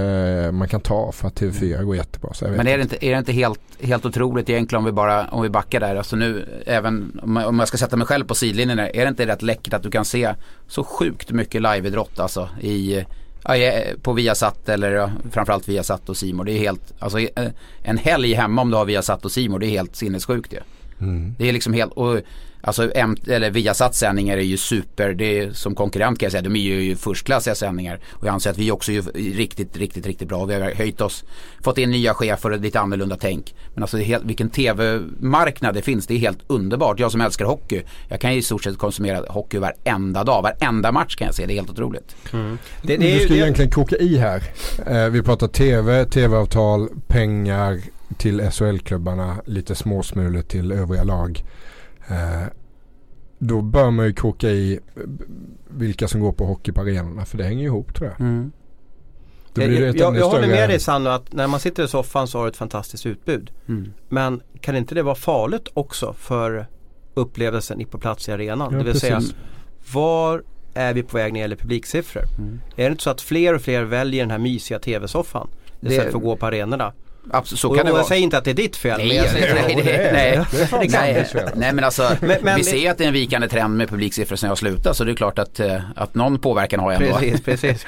man kan ta för att TV4 mm. går jättebra. Så Men är det inte, är det inte helt, helt otroligt egentligen om vi bara om vi backar där. Alltså nu även om jag ska sätta mig själv på sidlinjen där. Är det inte rätt läckert att du kan se så sjukt mycket liveidrott alltså i på Viasat eller framförallt Viasat och Simor. Det är helt, alltså en helg hemma om du har Viasat och Simor det är helt sinnessjukt ju. Mm. Det är liksom helt, och Alltså M eller Viasats sändningar är ju super, det är som konkurrent kan jag säga, de är ju förstklassiga sändningar. Och jag anser att vi också är riktigt, riktigt, riktigt bra. Vi har höjt oss, fått in nya chefer och lite annorlunda tänk. Men alltså helt, vilken tv-marknad det finns, det är helt underbart. Jag som älskar hockey, jag kan ju i stort sett konsumera hockey varenda dag, varenda match kan jag se, det är helt otroligt. Mm. Det, det, du ska det, egentligen koka i här. Eh, vi pratar tv, tv-avtal, pengar till SHL-klubbarna, lite småsmulor till övriga lag. Eh, då bör man ju koka i vilka som går på hockey på arenorna för det hänger ihop tror jag. Mm. Jag, jag, jag, jag håller med dig Sanno att när man sitter i soffan så har du ett fantastiskt utbud. Mm. Men kan inte det vara farligt också för upplevelsen på plats i arenan? Ja, det vill precis. säga var är vi på väg när det gäller publiksiffror? Mm. Är det inte så att fler och fler väljer den här mysiga tv-soffan istället för att gå på arenorna? Absolut, så och, kan det vara. Jag säger inte att det är ditt fel. Nej, men jag säger, nej, det, nej, nej, nej, nej, nej men alltså men, men, vi ser att det är en vikande trend med publiksiffror sen jag slutade så det är klart att, eh, att någon påverkan har jag ändå. Precis, precis.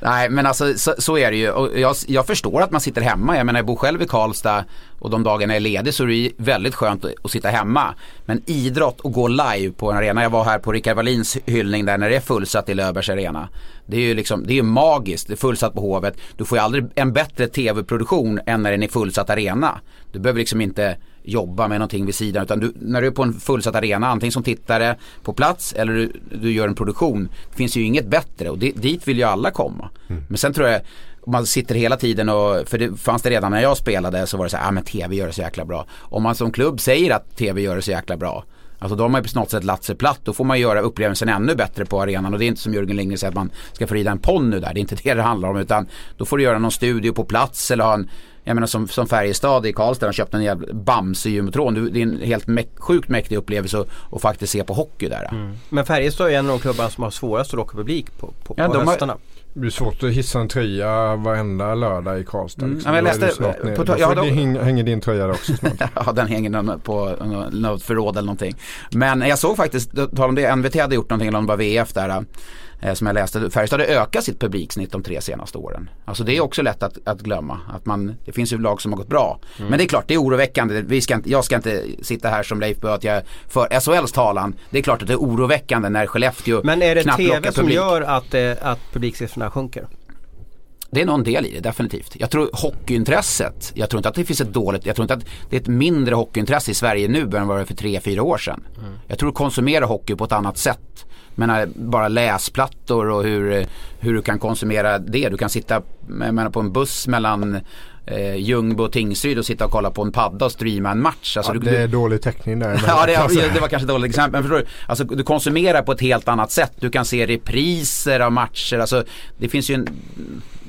nej men alltså så, så, är det ju och jag, jag förstår att man sitter hemma. Jag menar jag bor själv i Karlstad och de dagarna jag är ledig så är det väldigt skönt att, sitta hemma. Men idrott och gå live på en arena. Jag var här på Rickard Wallins hyllning där när det är fullsatt i Löfbergs arena. Det är ju liksom, det är magiskt. Det är fullsatt på Hovet. Du får ju aldrig en bättre tv-produktion än när den är fullsatt arena. Du behöver liksom inte jobba med någonting vid sidan utan du, när du är på en fullsatt arena antingen som tittare på plats eller du, du gör en produktion. Det finns ju inget bättre och det, dit vill ju alla komma. Mm. Men sen tror jag man sitter hela tiden och, för det fanns det redan när jag spelade så var det så här, ah, men tv gör det så jäkla bra. Om man som klubb säger att tv gör det så jäkla bra Alltså då har man ju på något sätt lagt sig platt. Då får man göra upplevelsen ännu bättre på arenan. Och det är inte som Jörgen Lindgren säger att man ska få rida en ponny där. Det är inte det det handlar om. Utan då får du göra någon studio på plats eller ha en jag menar som, som Färjestad i Karlstad har köpt en jävla Bamse-jumbotron. Det är en helt mä sjukt mäktig upplevelse att faktiskt se på hockey där. Mm. Men Färjestad är en av de klubbarna som har svårast att locka publik på, på, ja, på höstarna. Har, det blir svårt att hissa en tröja varenda lördag i Karlstad. Mm. Liksom. Ja, jag läste, på, på, ja, då, hänger din tröja där också snart. ja den hänger på något förråd eller någonting. Men jag såg faktiskt, tal om det, NVT hade gjort någonting, eller om det var VF där eh, som jag läste, Färjestad hade ökat sitt publiksnitt de tre senaste åren. Alltså det är också lätt att, att glömma. Att man, det finns ju lag som har gått bra. Mm. Men det är klart, det är oroväckande. Vi ska inte, jag ska inte sitta här som Leif Bö att jag för SHLs talan. Det är klart att det är oroväckande när Skellefteå Men är det TV som gör att, eh, att publiksiffrorna sjunker? Det är någon del i det, definitivt. Jag tror hockeyintresset, jag tror inte att det finns ett dåligt, jag tror inte att det är ett mindre hockeyintresse i Sverige nu än vad det var för tre fyra år sedan. Mm. Jag tror att konsumera hockey på ett annat sätt menar, bara läsplattor och hur, hur du kan konsumera det. Du kan sitta menar, på en buss mellan eh, Ljungby och Tingsryd och sitta och kolla på en padda och streama en match. Alltså, ja, du, det är dålig täckning där. ja, det, det, var kanske ett dåligt exempel. Men förstår du? Alltså, du konsumerar på ett helt annat sätt. Du kan se repriser av matcher. Alltså, det finns ju en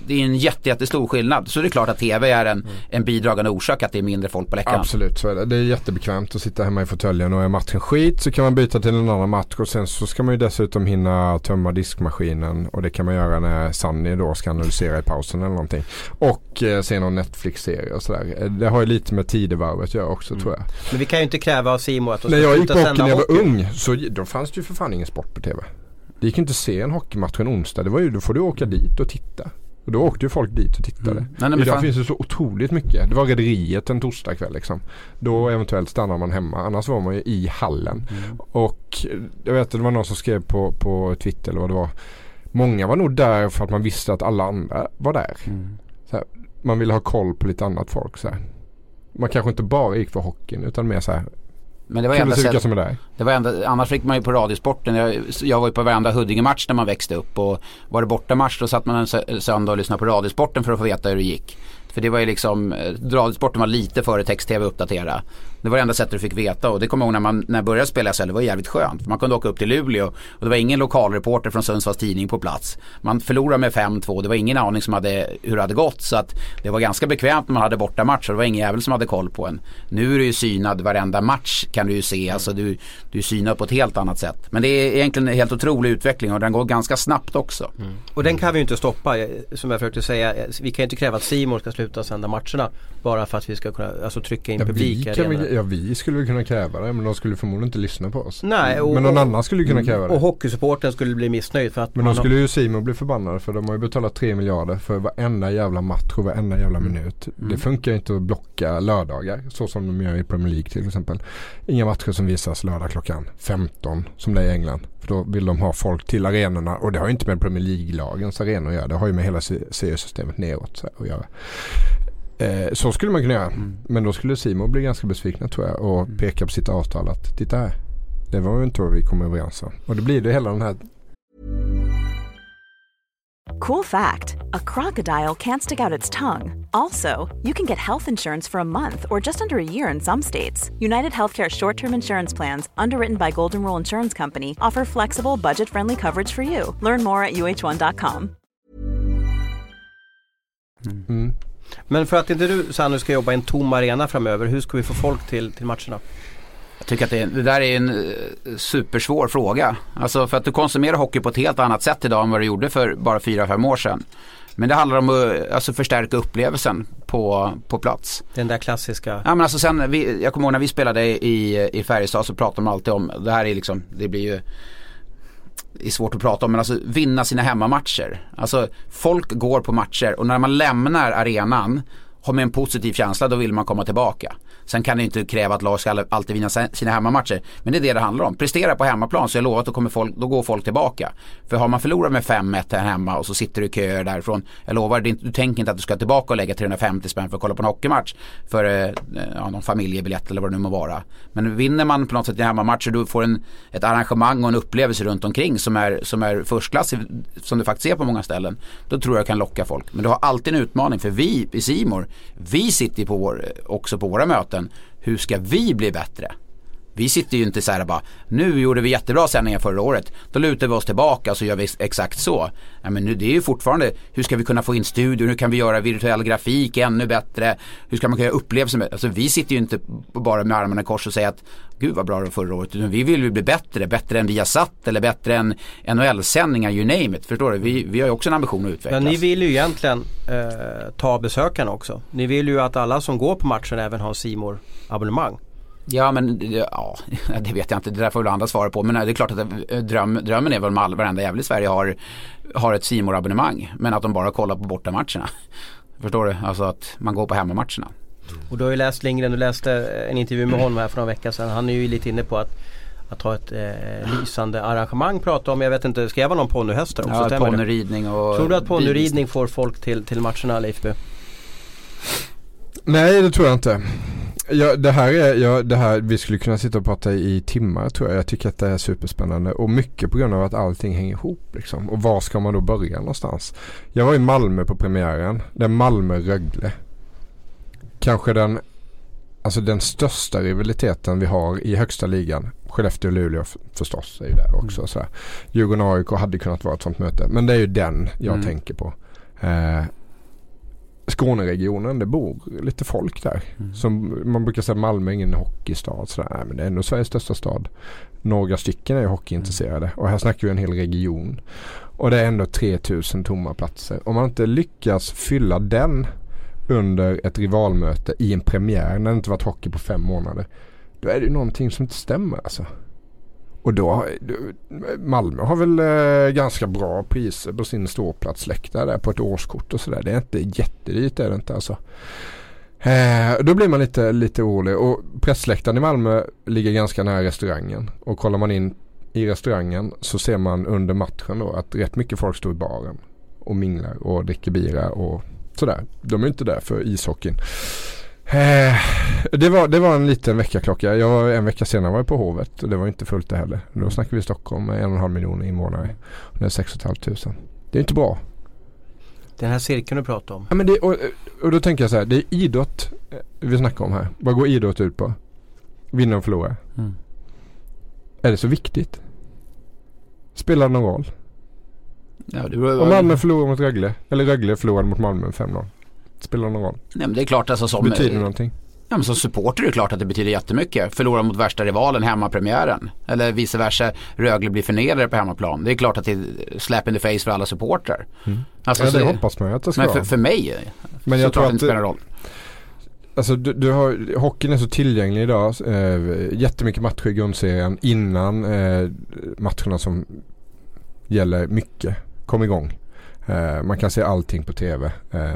det är en jätte, jättestor skillnad. Så det är klart att tv är en, mm. en bidragande orsak att det är mindre folk på läktaren. Absolut, så är det. Det är jättebekvämt att sitta hemma i fåtöljen och är matchen skit så kan man byta till en annan match och sen så ska man ju dessutom hinna tömma diskmaskinen och det kan man göra när Sanni då ska analysera i pausen eller någonting. Och eh, se någon Netflix-serie och sådär. Eh, det har ju lite med tidevarvet att göra också mm. tror jag. Men vi kan ju inte kräva av Simon att de ska När jag gick på hockey när jag var ung så då fanns det ju för fan ingen sport på tv. Det gick inte att se en hockeymatch en onsdag. Det var ju, då får du åka dit och titta. Och då åkte ju folk dit och tittade. Mm. Nej, nej, Idag fan. finns det så otroligt mycket. Det var Rederiet en torsdagkväll liksom. Då eventuellt stannar man hemma. Annars var man ju i hallen. Mm. Och jag vet att det var någon som skrev på, på Twitter eller vad det var. Många var nog där för att man visste att alla andra var där. Mm. Här, man ville ha koll på lite annat folk. Så här. Man kanske inte bara gick för hockeyn utan mer så här men det var enda sätt, som är där. Det var enda, annars fick man ju på Radiosporten. Jag, jag var ju på varenda Huddinge-match när man växte upp. Och var det bortamatch då satt man en söndag och lyssnade på Radiosporten för att få veta hur det gick. För det var ju liksom, eh, Radiosporten var lite före text-tv uppdatera. Det var det enda sättet du fick veta och det kommer jag ihåg när, man, när jag började spela SHL, det var jävligt skönt. Man kunde åka upp till Luleå och det var ingen lokalreporter från Sundsvalls Tidning på plats. Man förlorade med 5-2, det var ingen aning som hade, hur det hade gått så att det var ganska bekvämt när man hade bortamatcher. Det var ingen jävel som hade koll på en. Nu är du ju synad varenda match kan du ju se, alltså du, du är synad på ett helt annat sätt. Men det är egentligen en helt otrolig utveckling och den går ganska snabbt också. Mm. Och den kan vi ju inte stoppa, som jag försökte säga. Vi kan ju inte kräva att Simon ska sluta sända matcherna bara för att vi ska kunna alltså, trycka in ja, publik. Vi, ja vi skulle kunna kräva det men de skulle förmodligen inte lyssna på oss. Nej, och, men någon annan skulle kunna kräva det. Och hockeysupporten skulle bli missnöjd för att Men då skulle ju Simon bli förbannad för de har ju betalat 3 miljarder för varenda jävla match och varenda jävla mm. minut. Mm. Det funkar inte att blocka lördagar så som de gör i Premier League till exempel. Inga matcher som visas lördag klockan 15 som det är i England. För då vill de ha folk till arenorna och det har ju inte med Premier League-lagens arenor att göra. Det har ju med hela seriesystemet neråt att göra. Eh, så skulle man kunna göra. Mm. Men då skulle Simon bli ganska besvikna tror jag och mm. peka på sitt avtal att titta här. Det var ju inte vad vi kom överens om. Och det blir det hela den här Cool fact a crocodile can't stick out its tongue. Also, you can get health insurance for a month or just under a year in some states. United Healthcare short term insurance plans, underwritten by Golden Rule Insurance Company, offer flexible, budget friendly coverage for you. Learn more at uh1.com. Mm. Men för att inte du Sannu ska jobba i en tom arena framöver, hur ska vi få folk till, till matcherna? Jag tycker att det, det, där är en eh, supersvår fråga. Alltså för att du konsumerar hockey på ett helt annat sätt idag än vad du gjorde för bara 4-5 år sedan. Men det handlar om att alltså, förstärka upplevelsen på, på plats. Den där klassiska. Ja men alltså sen, vi, jag kommer ihåg när vi spelade i, i Färjestad så pratade man alltid om, det här är liksom, det blir ju är svårt att prata om men alltså vinna sina hemmamatcher. Alltså folk går på matcher och när man lämnar arenan har med en positiv känsla då vill man komma tillbaka. Sen kan det inte kräva att lag ska alltid vinna sina hemmamatcher. Men det är det det handlar om. Prestera på hemmaplan så jag lovar att då, kommer folk, då går folk tillbaka. För har man förlorat med 5-1 här hemma och så sitter du i köer därifrån. Jag lovar, du tänker inte att du ska tillbaka och lägga 350 spänn för att kolla på en hockeymatch. För eh, ja, någon familjebiljett eller vad det nu må vara. Men vinner man på något sätt i hemmamatcher du får en, ett arrangemang och en upplevelse runt omkring som är, som är förstklassig. Som du faktiskt ser på många ställen. Då tror jag kan locka folk. Men du har alltid en utmaning för vi i Simor vi sitter på vår, också på våra möten. Hur ska vi bli bättre? Vi sitter ju inte så här bara, nu gjorde vi jättebra sändningar förra året. Då lutar vi oss tillbaka och så gör vi exakt så. Ja, men nu, det är ju fortfarande, hur ska vi kunna få in studion, hur kan vi göra virtuell grafik ännu bättre? Hur ska man kunna göra upplevelser? Alltså vi sitter ju inte bara med armarna i kors och säger att gud vad bra det var förra året. Utan vi vill ju bli bättre, bättre än vi har satt eller bättre än NHL-sändningar, you name it. Förstår du? Vi, vi har ju också en ambition att utvecklas. Ja, ni vill ju egentligen eh, ta besökarna också. Ni vill ju att alla som går på matchen även har simor abonnemang Ja men ja, det vet jag inte, det där får väl andra svara på. Men det är klart att dröm, drömmen är väl om all, varenda jävel i Sverige har, har ett simor abonnemang Men att de bara kollar på bortamatcherna. Förstår du? Alltså att man går på hemmamatcherna. Och du har ju läst Lindgren, du läste en intervju med honom här för några veckor sedan. Han är ju lite inne på att att ha ett eh, lysande arrangemang prata om. Jag vet inte, ska jag vara någon ponnyhäst också? Ja, ponnyridning och Tror du att ponnyridning får folk till, till matcherna Leifby? Nej det tror jag inte. Ja, det här är, ja, det här, vi skulle kunna sitta och prata i timmar tror jag. Jag tycker att det är superspännande och mycket på grund av att allting hänger ihop liksom. Och var ska man då börja någonstans? Jag var i Malmö på premiären. Det är Malmö-Rögle. Kanske den, alltså den största rivaliteten vi har i högsta ligan. Skellefteå och Luleå förstås är ju där också. Mm. Så Djurgården och AIK hade kunnat vara ett sånt möte. Men det är ju den jag mm. tänker på. Eh, Skåneregionen, det bor lite folk där. Mm. Som man brukar säga Malmö är ingen hockeystad. Sådär. Nej, men det är ändå Sveriges största stad. Några stycken är hockeyintresserade mm. och här snackar vi en hel region. Och det är ändå 3000 tomma platser. Om man inte lyckas fylla den under ett rivalmöte i en premiär när det inte varit hockey på fem månader. Då är det ju någonting som inte stämmer alltså. Och då, Malmö har väl eh, ganska bra priser på sin ståplatsläktare där på ett årskort och sådär. Det är inte jättedyrt är det inte alltså. Eh, då blir man lite, lite orolig och pressläktaren i Malmö ligger ganska nära restaurangen. Och kollar man in i restaurangen så ser man under matchen då att rätt mycket folk står i baren och minglar och dricker bira och sådär. De är inte där för ishockeyn. Eh, det, var, det var en liten väckarklocka. Jag var, en vecka senare var jag på Hovet och det var inte fullt det heller. Då snackar vi Stockholm med en och en halv miljon invånare. Och det är 6 500. Det är inte bra. Den här cirkeln du pratar om. Ja, men det, och, och då tänker jag så här. Det är idrott eh, vi snackar om här. Vad går idrott ut på? vinner och förlorar. Mm. Är det så viktigt? Spelar det någon roll? Ja, det beror- Om Malmö förlorar mot Rögle, eller Rögle förlorar mot Malmö 5-0. Spelar det någon roll? Nej, men det är klart alltså som, Betyder det någonting? ja, men som supporter är det klart att det betyder jättemycket. Förlora mot värsta rivalen hemmapremiären. Eller vice versa, Rögle blir förnedrade på hemmaplan. Det är klart att det är slap in the face för alla supportrar. Alltså, Ja, det så- hoppas man ju att det ska Men för, för mig Men jag så tror tror det att inte spelar roll. Alltså du, du har, hockeyn är så tillgänglig idag. Eh, jättemycket matcher i grundserien innan eh, matcherna som gäller mycket kom igång. Eh, man kan se allting på tv. Eh,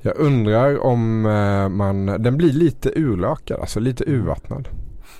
jag undrar om eh, man, den blir lite urlakad, alltså lite urvattnad.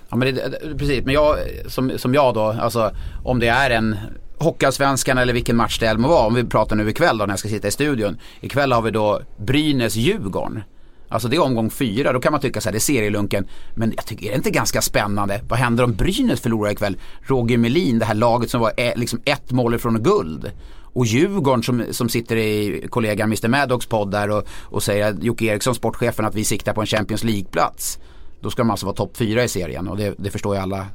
Ja, men det, det, precis, men jag som, som jag då, alltså om det är en Hockeyallsvenskan eller vilken match det än må vara, om vi pratar nu ikväll då när jag ska sitta i studion. Ikväll har vi då Brynäs-Djurgården. Alltså det är omgång fyra, då kan man tycka så här, det är serielunken. Men jag tycker, är det inte ganska spännande? Vad händer om Brynäs förlorar ikväll? Roger Melin, det här laget som var eh, liksom ett mål ifrån guld. Och Djurgården som, som sitter i kollegan Mr Maddox podd där och, och säger att Jocke Eriksson, sportchefen, att vi siktar på en Champions League-plats. Då ska de alltså vara topp fyra i serien och det, det förstår ju alla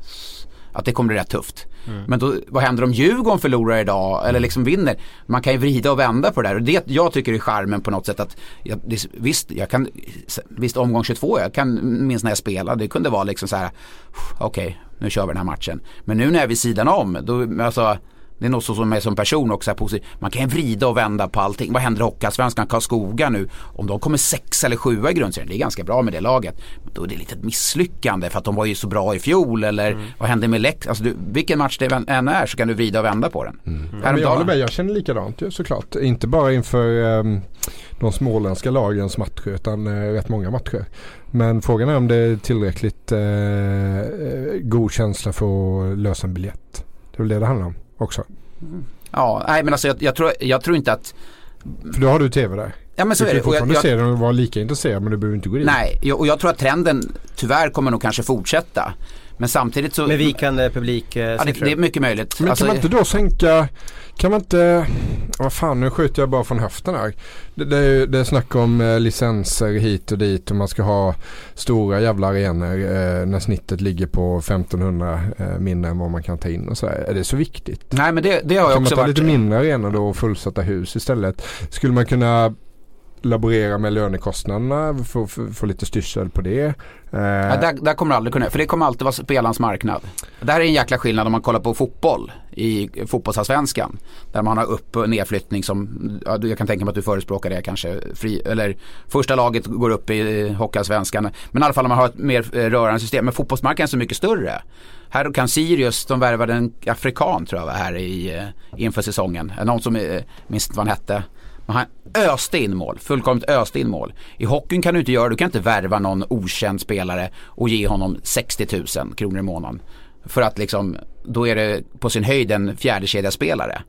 att det kommer bli rätt tufft. Men då, vad händer om Djurgården förlorar idag eller liksom vinner? Man kan ju vrida och vända på det där och det jag tycker är charmen på något sätt att jag, det, visst, jag kan, visst omgång 22, jag kan minns när jag spelade, det kunde vara liksom så här okej, nu kör vi den här matchen. Men nu när jag är vid sidan om, då, alltså det är något som mig som person också är positivt. Man kan ju vrida och vända på allting. Vad händer i Hockeyallsvenskan, Karlskoga nu? Om de kommer sex eller sjua i grundserien, det är ganska bra med det laget. Men då är det lite ett misslyckande för att de var ju så bra i fjol eller vad hände med Leksand? Alltså du, vilken match det än är så kan du vrida och vända på den. Ja, men jag håller med, jag känner likadant ju såklart. Inte bara inför um, de småländska lagens matcher utan uh, rätt många matcher. Men frågan är om det är tillräckligt uh, god känsla för att lösa en biljett. Det är väl det det handlar om också. Ja, nej men alltså jag, jag, tror, jag tror inte att För då har du tv där. Ja men så du är kan det. Jag, fortfarande jag, se den och vara lika intresserad men du behöver inte gå in. nej, och jag tror att trenden tyvärr kommer nog kanske fortsätta. Men samtidigt så... Med vikande ja, det, det är mycket möjligt. Men Alltså, kan man inte då sänka, kan man inte, vad fan nu skjuter jag bara från höften här. Det, det, är, det är snack om eh, licenser hit och dit och man ska ha stora jävla arenor eh, när snittet ligger på 1500 eh, mindre än vad man kan ta in och så här. Är det så viktigt? Nej men det, det har jag Kan man också ta varit... lite mindre arenor då och fullsatta hus istället? Skulle man kunna laborera med lönekostnaderna, få, få, få lite styrsel på det? Eh, Ja, där, där kommer du aldrig kunna, för det kommer alltid vara spelarens marknad. Det här är en jäkla skillnad om man kollar på fotboll i fotbollsallsvenskan. Där man har upp och nedflyttning som, ja, jag kan tänka mig att du förespråkar det kanske. Fri, eller första laget går upp i hockeyallsvenskan. Men i alla fall om man har ett mer eh, rörande system. Men fotbollsmarknaden är så mycket större. Här kan Sirius, de värvade en afrikan tror jag var här i, eh, inför säsongen. Någon som, minst minns inte vad han hette. Men han öste in mål, fullkomligt öste in mål. I hockeyn kan du inte göra, du kan inte värva någon okänd spelare och ge honom 60 000 kronor i månaden. För att liksom, då är det på sin höjd en fjärdekedjaspelare.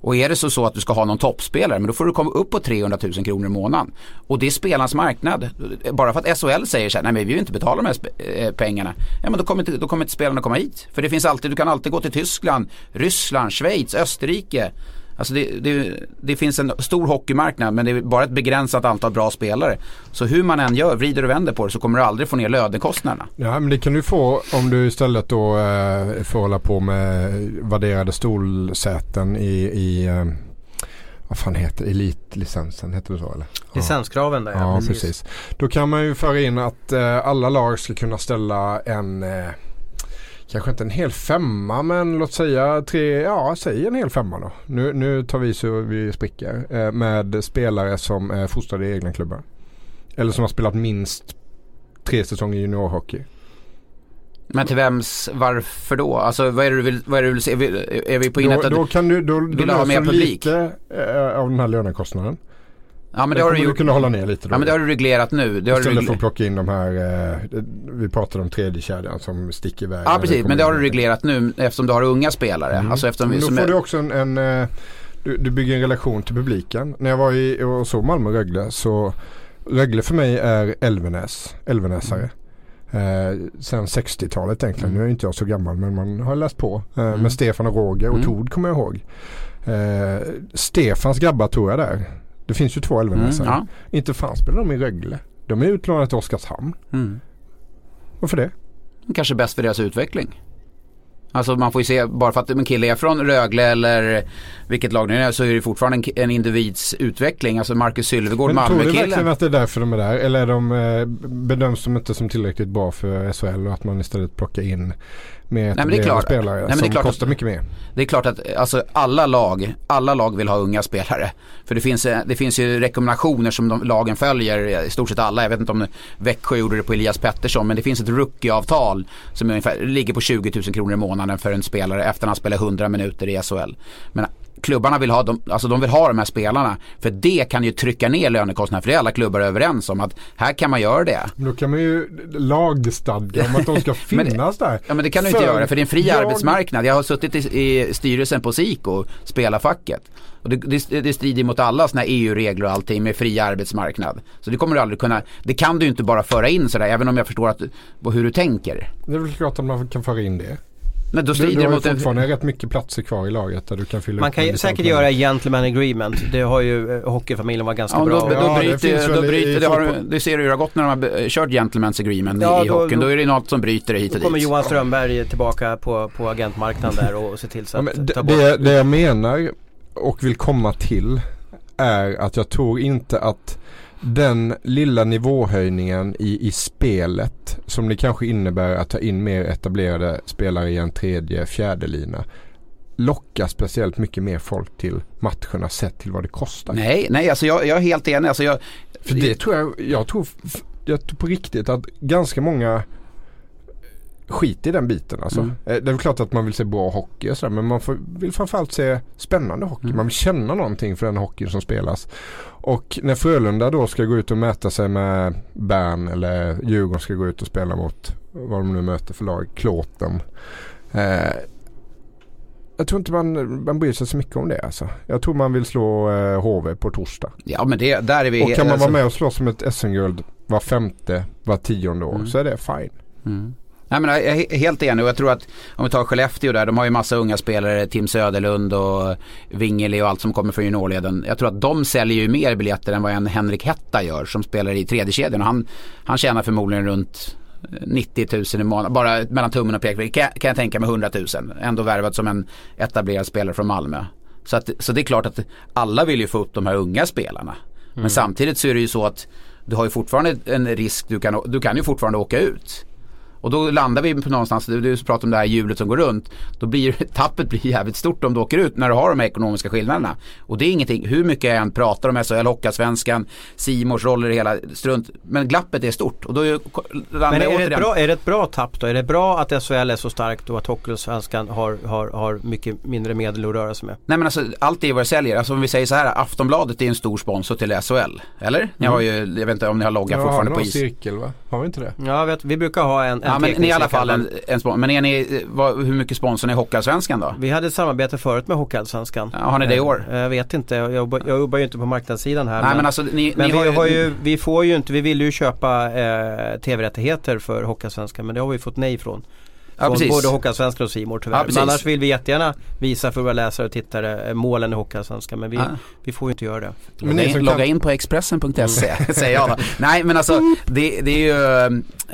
Och är det så, så att du ska ha någon toppspelare, men då får du komma upp på 300 000 kronor i månaden. Och det är spelarnas marknad. Bara för att SHL säger så här, nej men vi vill inte betala de här eh, pengarna. Ja men då kommer, inte, då kommer inte spelarna komma hit. För det finns alltid, du kan alltid gå till Tyskland, Ryssland, Schweiz, Österrike. Alltså det, det, det finns en stor hockeymarknad men det är bara ett begränsat antal bra spelare. Så hur man än gör, vrider och vänder på det så kommer du aldrig få ner lönekostnaderna. Ja men det kan du få om du istället då eh, får hålla på med värderade stolsäten i, i eh, vad fan heter elitlicensen, heter det så eller? Licenskraven där Ja, precis. Då kan man ju föra in att eh, alla lag ska kunna ställa en eh, Kanske inte en hel femma men låt säga tre, ja säg en hel femma då. Nu, nu tar vi så vi spricker. Eh, med spelare som är fostrade i egna klubbar. Eller som har spelat minst tre säsonger juniorhockey. Men till vems, varför då? Alltså vad är det du vill, vad är det du vill se? Är vi, på innet Då, att, då kan du, då, vill du ha mer publik? lite eh, av den här lönekostnaden. Ja men det har du gjort. kunna hålla ner lite då. Ja men det har du reglerat nu. Det har du Istället för att plocka in de här, eh, vi pratade om tredje kedjan som sticker iväg. Ja precis, men det har du reglerat nu eftersom du har unga spelare. Mm. Alltså eftersom Men då får är, du också en, en eh, du, du bygger en relation till publiken. När jag var i och såg Malmö-Rögle så Rögle för mig är Elvenäs, Elvenäsare. Eh, sen 60-talet egentligen. Mm. Nu är inte jag så gammal men man har läst på. Eh, Mm. Med Stefan och Roger och Mm. Tord kommer jag ihåg. Eh, Stefans grabbar tror jag där. Det finns ju två mm, Elvenäsare. ja. Inte fan spelar de i Rögle. De är utlånade till Oskarshamn. mm. Varför det? Kanske bäst för deras utveckling. Alltså man får ju se, bara för att en kille är från Rögle eller vilket lag det är så är det fortfarande en, en individs utveckling. Alltså Marcus Sylvegård, Men tror du verkligen Malmökillen. att det är därför de är där? Eller är de, eh, bedöms de inte som tillräckligt bra för SHL och att man istället plockar in mer men det är klart. spelare Nej, men det är som klart att- kostar mycket mer? Det är klart att alltså, alla, lag, alla lag vill ha unga spelare. För det finns, eh, det finns ju rekommendationer som de, lagen följer, i stort sett alla. Jag vet inte om Växjö gjorde det på Elias Pettersson men det finns ett rookieavtal som ungefär, ligger på 20 000 kronor i månaden för en spelare efter att han spelar 100 minuter i SHL. Men klubbarna vill ha, de, alltså de vill ha de här spelarna för det kan ju trycka ner lönekostnaderna för det är alla klubbar överens om att här kan man göra det. Men Då kan man ju lagstadga om att de ska Men finnas där. Ja men det kan du inte För göra för det är en fri jag- arbetsmarknad. Jag har suttit i, i styrelsen på SIKO, spelarfacket. Och det, det, det strider mot alla sådana här EU-regler och allting med fri arbetsmarknad. Så det kommer du aldrig kunna, det kan du inte bara föra in sådär även om jag förstår att, hur du tänker. Det är väl klart att man kan föra in det. Men då Du, strider du det har ju mot en, fortfarande rätt mycket platser kvar i laget där du kan fylla Man kan ju säkert göra gentleman agreement. Det har ju eh, hockeyfamiljen varit ganska Ja, bra. då, då, Ja, det bryter, då bryter, det, har, det ser du hur det har gått när de har kört gentlemen's agreement Ja, i, i då- hockeyn. Då då- är det något som bryter det hit Då och kommer dit. Johan Strömberg tillbaka på, på agentmarknaden där och ser till så Ja, att men ta det, bort. det, det jag menar och vill komma till är att jag tror inte att den lilla nivåhöjningen i, i spelet som det kanske innebär att ta in mer etablerade spelare i en tredje, fjärde lina lockar speciellt mycket mer folk till matcherna sett till vad det kostar. Nej, nej alltså jag, jag är helt enig. Alltså jag, För det tror jag, jag tror, jag tror på riktigt att ganska många skiter i den biten alltså. Mm. Eh, Det är väl klart att man vill se bra hockey och sådär men man får, vill framförallt se spännande hockey. Mm. Man vill känna någonting för den hockeyn som spelas. Och när Frölunda då ska gå ut och mäta sig med Bern eller Djurgården ska gå ut och spela mot vad de nu möter för lag, Klåten. Eh, jag tror inte man, man bryr sig så mycket om det alltså. Jag tror man vill slå eh, HV på torsdag. ja men det, där är vi Och kan man alltså- vara med och slåss om ett SM-guld var femte, var tionde år Mm. så är det fine. Mm. Nej, men jag är he- helt enig och jag tror att om vi tar Skellefteå där, de har ju massa unga spelare, Tim Söderlund och Wingeli och allt som kommer från juniorleden. Jag tror att de säljer ju mer biljetter än vad en Henrik Hetta gör som spelar i tredje kedjan och han, han tjänar förmodligen runt 90 000 i månaden, bara mellan tummen och pekfingret kan, kan jag tänka mig 100 000. Ändå värvad som en etablerad spelare från Malmö. Så, att, så det är klart att alla vill ju få upp de här unga spelarna. Men samtidigt så är det ju så att du har ju fortfarande en risk, du kan, du kan ju fortfarande åka ut. Och då landar vi på någonstans, du, du pratar om det här hjulet som går runt. Då blir tappet blir jävligt stort om du åker ut när du har de här ekonomiska skillnaderna. Och det är ingenting, hur mycket jag än pratar om SHL, Hockeyallsvenskan, Simors roller i hela strunt. Men glappet är stort och då är- landar Men jag är det, ett återigen- bra, är det ett bra tapp då? Är det bra att SHL är så starkt och att Hockeyallsvenskan har, har, har mycket mindre medel att röra sig med? Nej men alltså allt är vad det säljer. Alltså om vi säger så här, Aftonbladet är en stor sponsor till SHL. Eller? Ni har ju, jag vet inte om ni har logga Ja, fortfarande har på någon is. cirkel va? Har vi inte det? Ja, jag vet, vi brukar ha en, en Ja men ni i alla fall en, en sponsor. Men är ni, vad, hur mycket sponsor är Hockeyallsvenskan då? Vi hade ett samarbete förut med Hockeyallsvenskan. Ja, har ni det i år? Eh, Jag vet inte, jag jag jobbar ju inte på marknadssidan här. Nej men alltså ni, men ni vi, har ju, har ju, vi får ju inte, vi ville ju köpa eh, tv-rättigheter för Hockeyallsvenskan men det har vi fått nej från. Ja, Från precis. både Hockeyallsvenskan och Simor tyvärr. Ja, men annars vill vi jättegärna visa för våra läsare och tittare eh, målen i Hockeyallsvenskan men vi, Ja. vi får ju inte göra det. Men Logga ni in, logga in på Expressen.se säger jag då. Nej men alltså det, det är ju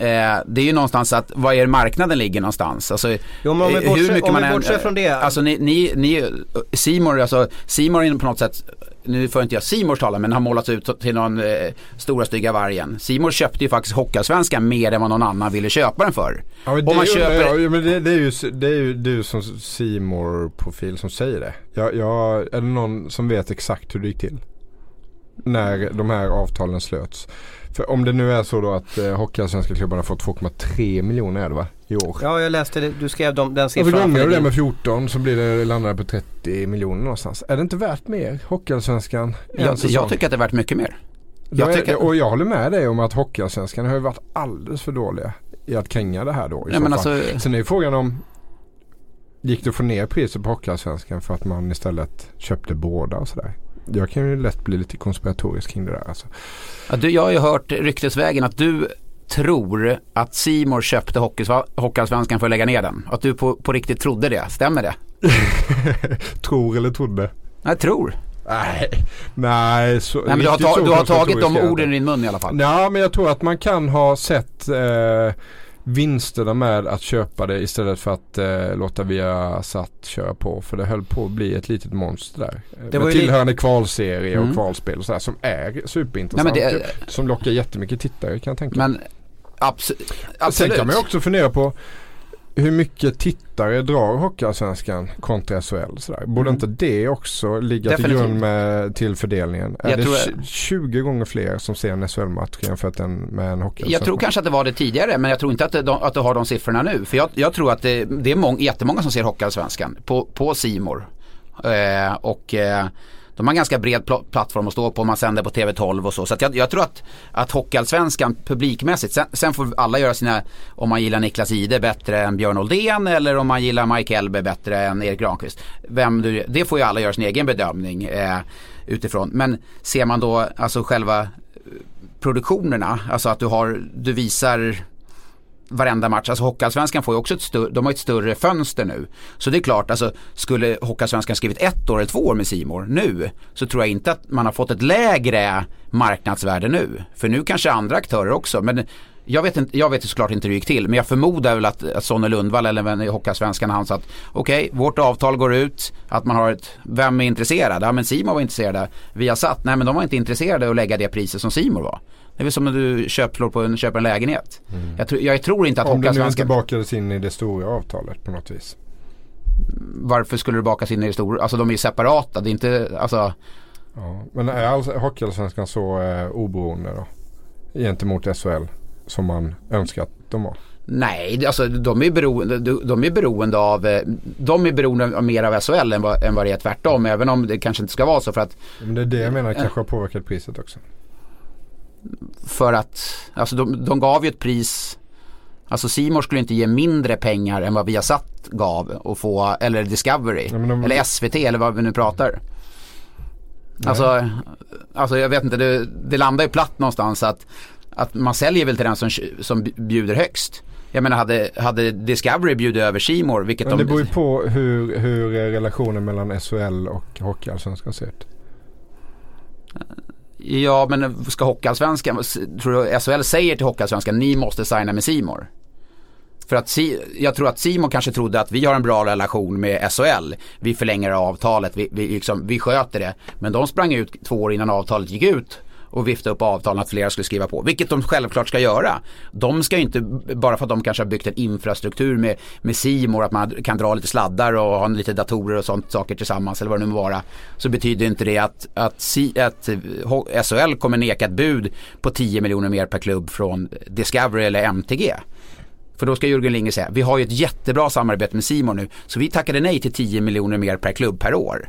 eh, Det är ju någonstans att vad är marknaden ligger någonstans? Alltså, Jo men om vi eh, bortser, om vi än- bortser från det. Alltså ni, ni, ni Simor, alltså Simor är på något sätt nu får inte jag Simors tala men har målats ut till någon eh, stora stygga vargen. Simor köpte ju faktiskt Hockeyallsvenskan mer än vad någon annan ville köpa den för. Ja, men det, man ju- köper- ja, men det, det, är ju, det är ju du som Simor profil som säger det. Jag, jag, är det någon som vet exakt hur det gick till? När de här avtalen slöts. För om det nu är så då att eh, Hockeyallsvenska klubbarna fått 2,3 miljoner är det va? I år. Ja jag läste det, du skrev dem, den siffran. gånger du det med 14 så blir det, landar det på 30 miljoner någonstans. Är det inte värt mer? Hockeyallsvenskan? en Jag, jag tycker att det är värt mycket mer. Jag är, tycker- Och jag håller med dig om att Hockeyallsvenskan har ju varit alldeles för dåliga i att kränga det här då. i Nej, så men alltså, Sen är ju frågan om Gick det att få ner priset på Hockeyallsvenskan för att man istället köpte båda och sådär? Jag kan ju lätt bli lite konspiratorisk kring det där alltså. Ja, du, jag har ju hört ryktesvägen att du tror att Simor köpte Hockeyallsvenskan för att lägga ner den. Att du på, på riktigt trodde det. Stämmer det? Tror eller trodde? Jag tror. Nej, nej så Nej, men du har, ta, du har tagit de orden i din mun i alla fall. Ja men jag tror att man kan ha sett eh, vinsterna med att köpa det istället för att eh, låta Viasat köra på. För det höll på att bli ett litet monster där. Det med tillhörande kvalserie och Mm. kvalspel och sådär som är Nej, superintressant. men det- Som lockar jättemycket tittare kan jag tänka mig. Abs- Sen absolut. kan man också fundera på hur mycket tittare drar Hockeyallsvenskan kontra SHL? Sådär. Borde Mm. inte det också ligga till Definitivt. grund med, till fördelningen? Är Jag det tror- tj- 20 gånger fler som ser en SHL-match jämfört med en Hockeyallsvensk Jag tror kanske att det var det tidigare men jag tror inte att, det, att du har de siffrorna nu. För jag, jag tror att det, det är mång, jättemånga som ser Hockeyallsvenskan på, på Simor eh, Och eh, de har en ganska bred pl- plattform att stå på. Man sänder på TV12 och så. Så att jag, jag tror att, att Hockeyallsvenskan publikmässigt. Sen, sen får alla göra sina, om man gillar Niklas Ide bättre än Björn Oldén eller om man gillar Mike Elbe bättre än Erik Granqvist. Vem du, det får ju alla göra sin egen bedömning eh, utifrån. Men ser man då alltså själva eh, produktionerna, alltså att du har, du visar varenda match. Alltså Hockeyallsvenskan får ju också ett större, de har ett större fönster nu. Så det är klart, alltså skulle Hockeyallsvenskan skrivit ett år eller två år med Simor nu så tror jag inte att man har fått ett lägre marknadsvärde nu. För nu kanske andra aktörer också. Men jag vet, inte, jag vet såklart inte hur det gick till men jag förmodar väl att, att Sonny Lundvall eller vem i Hockeyallsvenskan han sa att okej, vårt avtal går ut, att man har ett, vem är intresserad? Ja men Simor var intresserade, vi har satt, nej men de var inte intresserade att lägga det priset som Simor var. Det är väl som när du köp, slår på en, köper en lägenhet. Jag, tror- jag tror inte att Om det nu inte bakades in i det stora avtalet på något vis. varför skulle det bakas in i det stora? Alltså de är ju separata, det är inte, alltså Ja. Men är alltså Hockeyallsvenskan så eh, oberoende då? Gentemot SHL som man önskar att de var? Nej, alltså de är beroende, de är beroende av, eh, de är beroende av mer av SHL än vad, än vad det är tvärtom. Även om det kanske inte ska vara så för att, Men det är det jag menar kanske har påverkat priset också. För att, alltså de, de gav ju ett pris, alltså Simor skulle inte ge mindre pengar än vad Viasat gav och få, eller Discovery, Ja, de- eller SVT eller vad vi nu pratar. Alltså, alltså jag vet inte, det, det landar ju platt någonstans att, att man säljer väl till den som, som bjuder högst. Jag menar hade, hade Discovery bjudit över Simor, vilket Men det de... beror ju på hur, hur relationen mellan SHL och Hockeyallsvenskan ser ut. Ja men ska Hockeyallsvenskan, tror du SHL säger till Hockeyallsvenskan ni måste signa med Simor? För att Si- jag tror att Simon kanske trodde att vi har en bra relation med SHL. Vi förlänger avtalet, vi, vi, liksom, vi sköter det. Men de sprang ut två år innan avtalet gick ut och vifta upp avtalen att flera skulle skriva på. Vilket de självklart ska göra. De ska ju inte, bara för att de kanske har byggt en infrastruktur med, med Simor att man kan dra lite sladdar och ha lite datorer och sånt saker tillsammans eller vad det nu må vara. Så betyder inte det att, att, att eh, SHL kommer neka ett bud på 10 miljoner mer per klubb från Discovery eller MTG. För då ska Jörgen Linge säga, vi har ju ett jättebra samarbete med Simon nu, så vi tackade nej till 10 miljoner mer per klubb per år.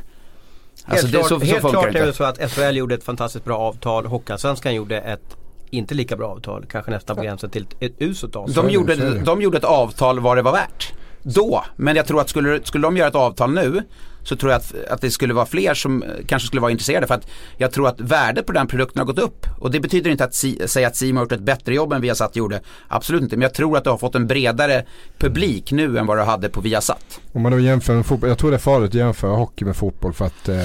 Alltså helt det, klart, så, så helt funkar klart det är det inte. så att SHL gjorde ett fantastiskt bra avtal. Hockeyallsvenskan gjorde ett inte lika bra avtal. Kanske nästan på gränsen till ett uselt avtal. De gjorde, de gjorde ett avtal vad det var värt. Då, men jag tror att skulle, skulle de göra ett avtal nu så tror jag att, att det skulle vara fler som eh, kanske skulle vara intresserade för att jag tror att värdet på den produkten har gått upp. Och det betyder inte att si, säga att Simon har gjort ett bättre jobb än Viasat gjorde. Absolut inte, men jag tror att det har fått en bredare publik nu än vad det hade på Viasat. Om man då jämför med fotboll, jag tror det är farligt att jämföra hockey med fotboll för att eh,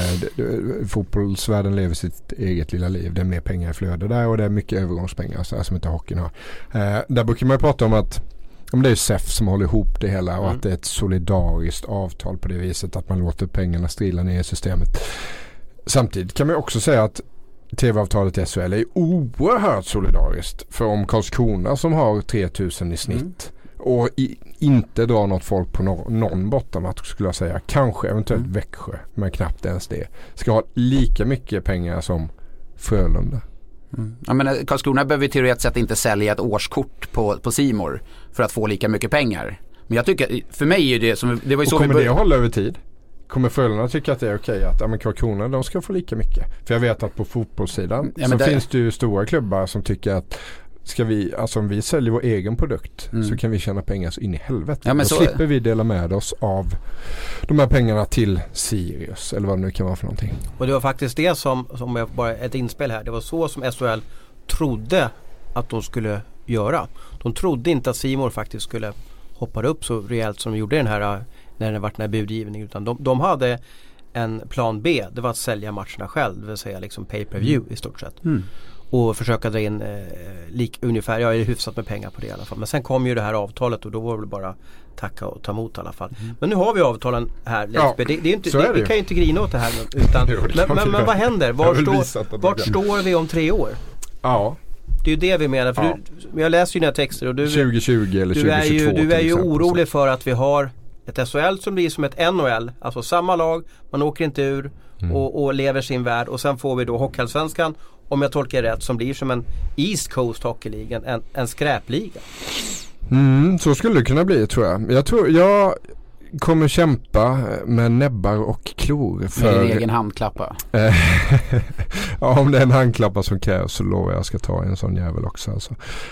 fotbollsvärlden lever sitt eget lilla liv. Det är mer pengar i flöde där och det är mycket övergångspengar så här, som inte hockeyn har. Eh, där brukar man ju prata om att om det är ju SEF som håller ihop det hela och Mm. att det är ett solidariskt avtal på det viset att man låter pengarna strila ner i systemet. Samtidigt kan man också säga att tv-avtalet i SHL är oerhört solidariskt. För om Karlskrona som har 3000 i snitt och i, inte drar något folk på no, någon bortamatch skulle jag säga. Kanske eventuellt Mm. Växjö men knappt ens det. Ska ha lika mycket pengar som Frölunda. Jag menar, Karlskrona behöver teoretiskt sett inte sälja ett årskort på, på Simor för att få lika mycket pengar. Men jag tycker, för mig är det som, det var ju Och så vi kommer det började. att hålla över tid? Kommer Frölunda tycka att det är okej att ja, men Karlskrona de ska få lika mycket? För jag vet att på fotbollssidan Ja, men så det- finns det ju stora klubbar som tycker att Ska vi, alltså om vi säljer vår egen produkt Mm. så kan vi tjäna pengar så in i helvete. Ja, men Då så- slipper vi dela med oss av de här pengarna till Sirius eller vad det nu kan vara för någonting. Och det var faktiskt det som, som jag bara ett inspel här. Det var så som SHL trodde att de skulle göra. De trodde inte att Simor faktiskt skulle hoppa upp så rejält som de gjorde den här, när det vart den här budgivningen. Utan de, de hade en plan B. Det var att sälja matcherna själv. Det vill säga liksom pay per view i stort sett. Mm. Och försöka dra in eh, lik, ungefär, jag är hyfsat med pengar på det i alla fall. Men sen kom ju det här avtalet och då var det väl bara tacka och ta emot i alla fall. Mm. Men nu har vi avtalen här. Ja, det, det är inte, är det, vi kan ju inte grina åt det här utan, Jo, men, men, men vad händer? Var står, vart står vi om tre år? Ja, Det är ju det vi menar. För Ja. du, jag läser ju dina texter och du, 2020 eller 2022 du är ju, du är ju orolig för att vi har ett SHL som blir som ett NHL. Alltså samma lag, man åker inte ur Mm. och, och lever sin värld. Och sen får vi då Hockeyallsvenskan, om jag tolkar det rätt, som blir som en East Coast Hockey League, en, en skräpliga. Mm, så skulle det kunna bli tror jag. Jag tror, jag kommer kämpa med näbbar och klor Med för... din egen handklappa. Ja, om det är en handklappa som krävs så lovar jag ska ta en sån jävel också. Alltså.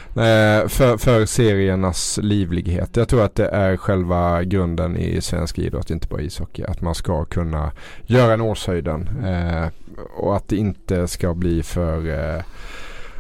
Eh, för, för seriernas livlighet. Jag tror att det är själva grunden i svensk idrott, inte bara ishockey. Att man ska kunna göra en årshöjden. Eh, och att det inte ska bli för eh,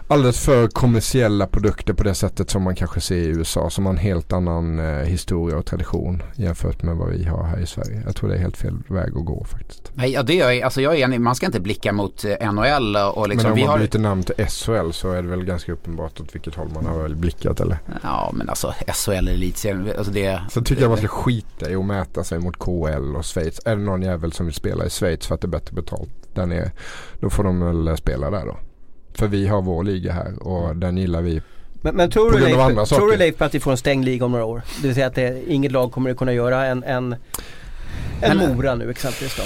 alldeles för kommersiella produkter på det sättet som man kanske ser i USA. Som har en helt annan eh, historia och tradition jämfört med vad vi har här i Sverige. Jag tror det är helt fel väg att gå faktiskt. Nej, ja, det är, alltså jag är enig, man ska inte blicka mot eh, NHL och liksom, men om vi man har... byter namn till SHL så är det väl ganska uppenbart åt vilket håll man har väl blickat eller? Ja men alltså SHL elitserien, alltså det... Sen tycker jag man ska skita i att mäta sig mot KL och Schweiz. Är det någon jävel som vill spela i Schweiz för att det är bättre betalt där nere. Då får de väl spela där då. För vi har vår liga här och den gillar vi. Men, men tror, du Leif, tror du. Leif på att vi får en stängd liga om några år? Det vill säga att det, inget lag kommer att kunna göra en, en, en Men- Mora nu exempelvis då?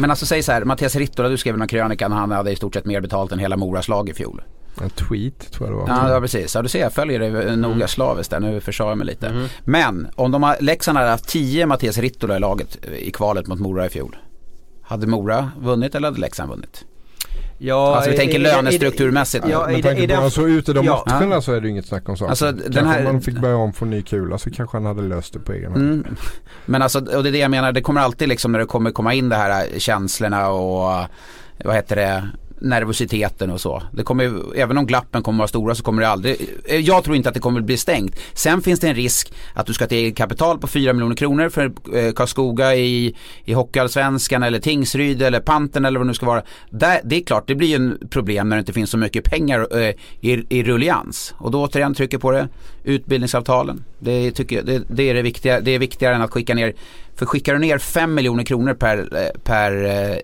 Men alltså säg så här, Mattias Rittola, du skrev någon krönika när han hade i stort sett mer betalt än hela Moras lag i fjol. En tweet tror jag det var. Ja, ja precis. Ja, du ser jag följer det noga slaviskt där. Nu försade jag mig lite. Mm. Men om de har, Leksand hade haft 10 Mattias Rittola i laget eh, i kvalet mot Mora i fjol. Hade Mora vunnit eller hade Leksand vunnit? Ja, Alltså, vi i- tänker i- i- lönestrukturmässigt. Ja, i, Med i, tanke i på hur han såg ut i de Ja. matcherna så är det inget snack om saken. Alltså, Kanske den här- man fick börja om från ny kula så kanske han hade löst det på egen hand. Mm. Men alltså, och det är det jag menar, det kommer alltid liksom när det kommer komma in det här eh, känslorna och eh, vad heter det, nervositeten och så. Det kommer, även om glappen kommer vara stora så kommer det aldrig, eh, jag tror inte att det kommer bli stängt. Sen finns det en risk att du ska ha ett eget kapital på 4 miljoner kronor för eh, Karlskoga i, i Hockeyallsvenskan eller Tingsryd eller Panten eller vad det nu ska vara. Där, det är klart, det blir ju en problem när det inte finns så mycket pengar eh, i, i rullians. Och då återigen trycker på det, utbildningsavtalen. Det, tycker jag, det, det är det viktiga, det är viktigare än att skicka ner, för skickar du ner 5 miljoner kronor per, eh, per eh,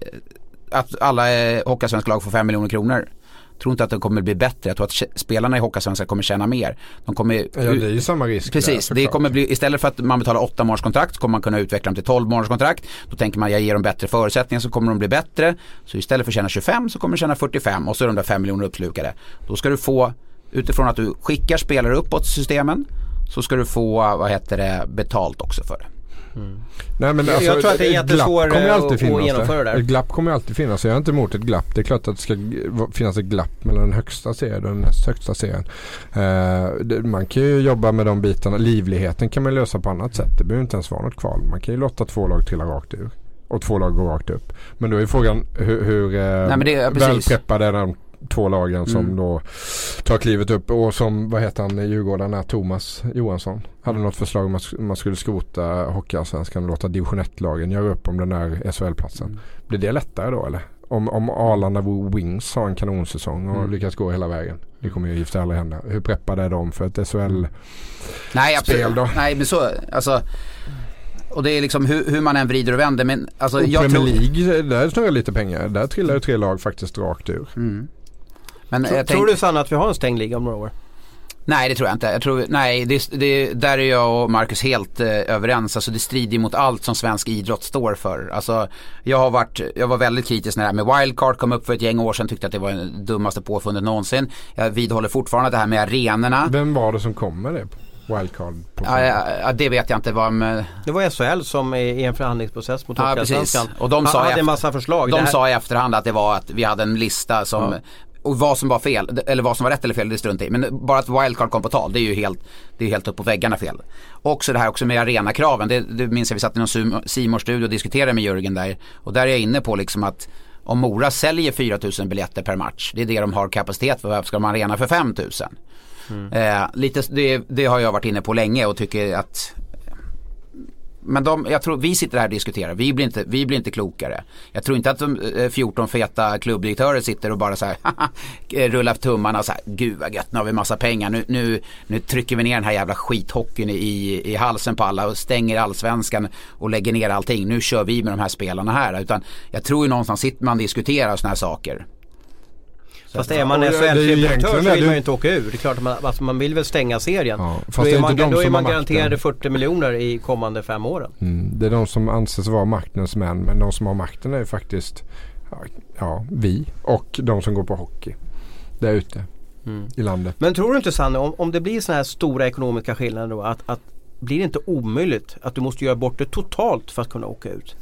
att alla eh, Hockeyallsvenska lag får 5 miljoner kronor. Jag tror inte att det kommer bli bättre. Jag tror att spelarna i Hockeyallsvenskan kommer tjäna mer. De kommer, Ja det är ju samma risk där, Precis, det såklart. kommer bli, istället för att man betalar 8 månadskontrakt så kommer man kunna utveckla dem till 12 månadskontrakt. Då tänker man jag ger dem bättre förutsättningar så kommer de bli bättre. Så istället för att tjäna 25 så kommer de tjäna 45 och så är de där 5 miljoner uppslukade. Då ska du få, utifrån att du skickar spelare uppåt systemen, så ska du få, vad heter det, betalt också för det. Nej, men Jag- alltså, jag tror att det är ett jättesvår, glapp kommer ju alltid att- finnas att genomföra där. Ett glapp kommer ju alltid finnas. Jag är inte emot ett glapp. Det är klart att det ska finnas ett glapp mellan den högsta serien och den näst högsta serien. Det, man kan ju jobba med de bitarna. Livligheten kan man lösa på annat sätt. Det behöver inte ens vara något kval. Man kan ju låta två lag trilla rakt ur. Och två lag går rakt upp. Men då är frågan hur, hur eh, Nej, men det- ja, välpreppade är de två lagen som Mm. då tar klivet upp. Och som, vad heter han, Djurgården är Thomas Johansson. Hade något förslag om att man skulle skrota Hockeyallsvenskan och låta division 1-lagen göra upp om den där SHL-platsen. Mm. Blir det lättare då eller? Om, om Arlanda Wings har en kanonsäsong och Mm. lyckas gå hela vägen. Det kommer ju gifta aldrig hända. Hur preppade är de för ett SHL? Nej, absolut. Spel då? Nej, men så, alltså. Och det är liksom hur, hur man än vrider och vänder. Men alltså, Och jag Premier tror... League, där snurrar lite pengar. Där trillar ju tre lag faktiskt rakt ur. Mm. Men Tror, jag tror tänk- du Sanna att vi har en stängd liga om några år? Nej det tror jag inte. Jag tror, nej, det, det, där är jag och Marcus helt eh, överens. Alltså det strider mot allt som svensk idrott står för. Alltså, jag, har varit, jag var väldigt kritisk när det här med wildcard kom upp för ett gäng år sedan. Tyckte att det var det dummaste påfundet någonsin. Jag vidhåller fortfarande det här med arenorna. Vem var det som kom med det? Wildcard? Ja, ja, ja, det vet jag inte vad med, Det var SHL som i en förhandlingsprocess mot Ja, Hockeyallsvenskan precis. Och de sa hade efter- en massa förslag. De här- sa i efterhand att det var att vi hade en lista som Ja. Och vad som var fel, eller vad som var rätt eller fel, det struntar i. Men bara att wildcard kom på tal, det är ju helt, det är helt upp på väggarna fel. Också det här också med arenakraven, det, det minns jag vi satt i någon simor studio och diskuterade med Jörgen där. Och där är jag inne på liksom att om Mora säljer 4000 biljetter per match, det är det de har kapacitet för, varför ska de arena för 5000? Eh, lite, det, det har jag varit inne på länge och tycker att men de, jag tror, vi sitter här och diskuterar, vi blir inte, vi blir inte klokare. Jag tror inte att de eh, 14 feta klubbdirektörer sitter och bara så här eh, rullar tummarna och så här, gud vad gött, nu har vi massa pengar, nu, nu, nu trycker vi ner den här jävla skithockeyn i, i halsen på alla och stänger allsvenskan och lägger ner allting. Nu kör vi med de här spelarna här. Utan jag tror ju någonstans sitter man och diskuterar sådana här saker. Fast är man SHL-direktör så vill man ju inte åka ur. Det är klart att man, alltså man vill väl stänga serien. Ja, då är, man, då är man garanterade 40 miljoner i kommande fem åren. Mm, det är de som anses vara maktens män. Men de som har makten är ju faktiskt ja, vi och de som går på hockey. Där ute mm. i landet. Men tror du inte Sanne, om, om det blir sådana här stora ekonomiska skillnader då. Att, att blir det inte omöjligt att du måste göra bort det totalt för att kunna åka ut?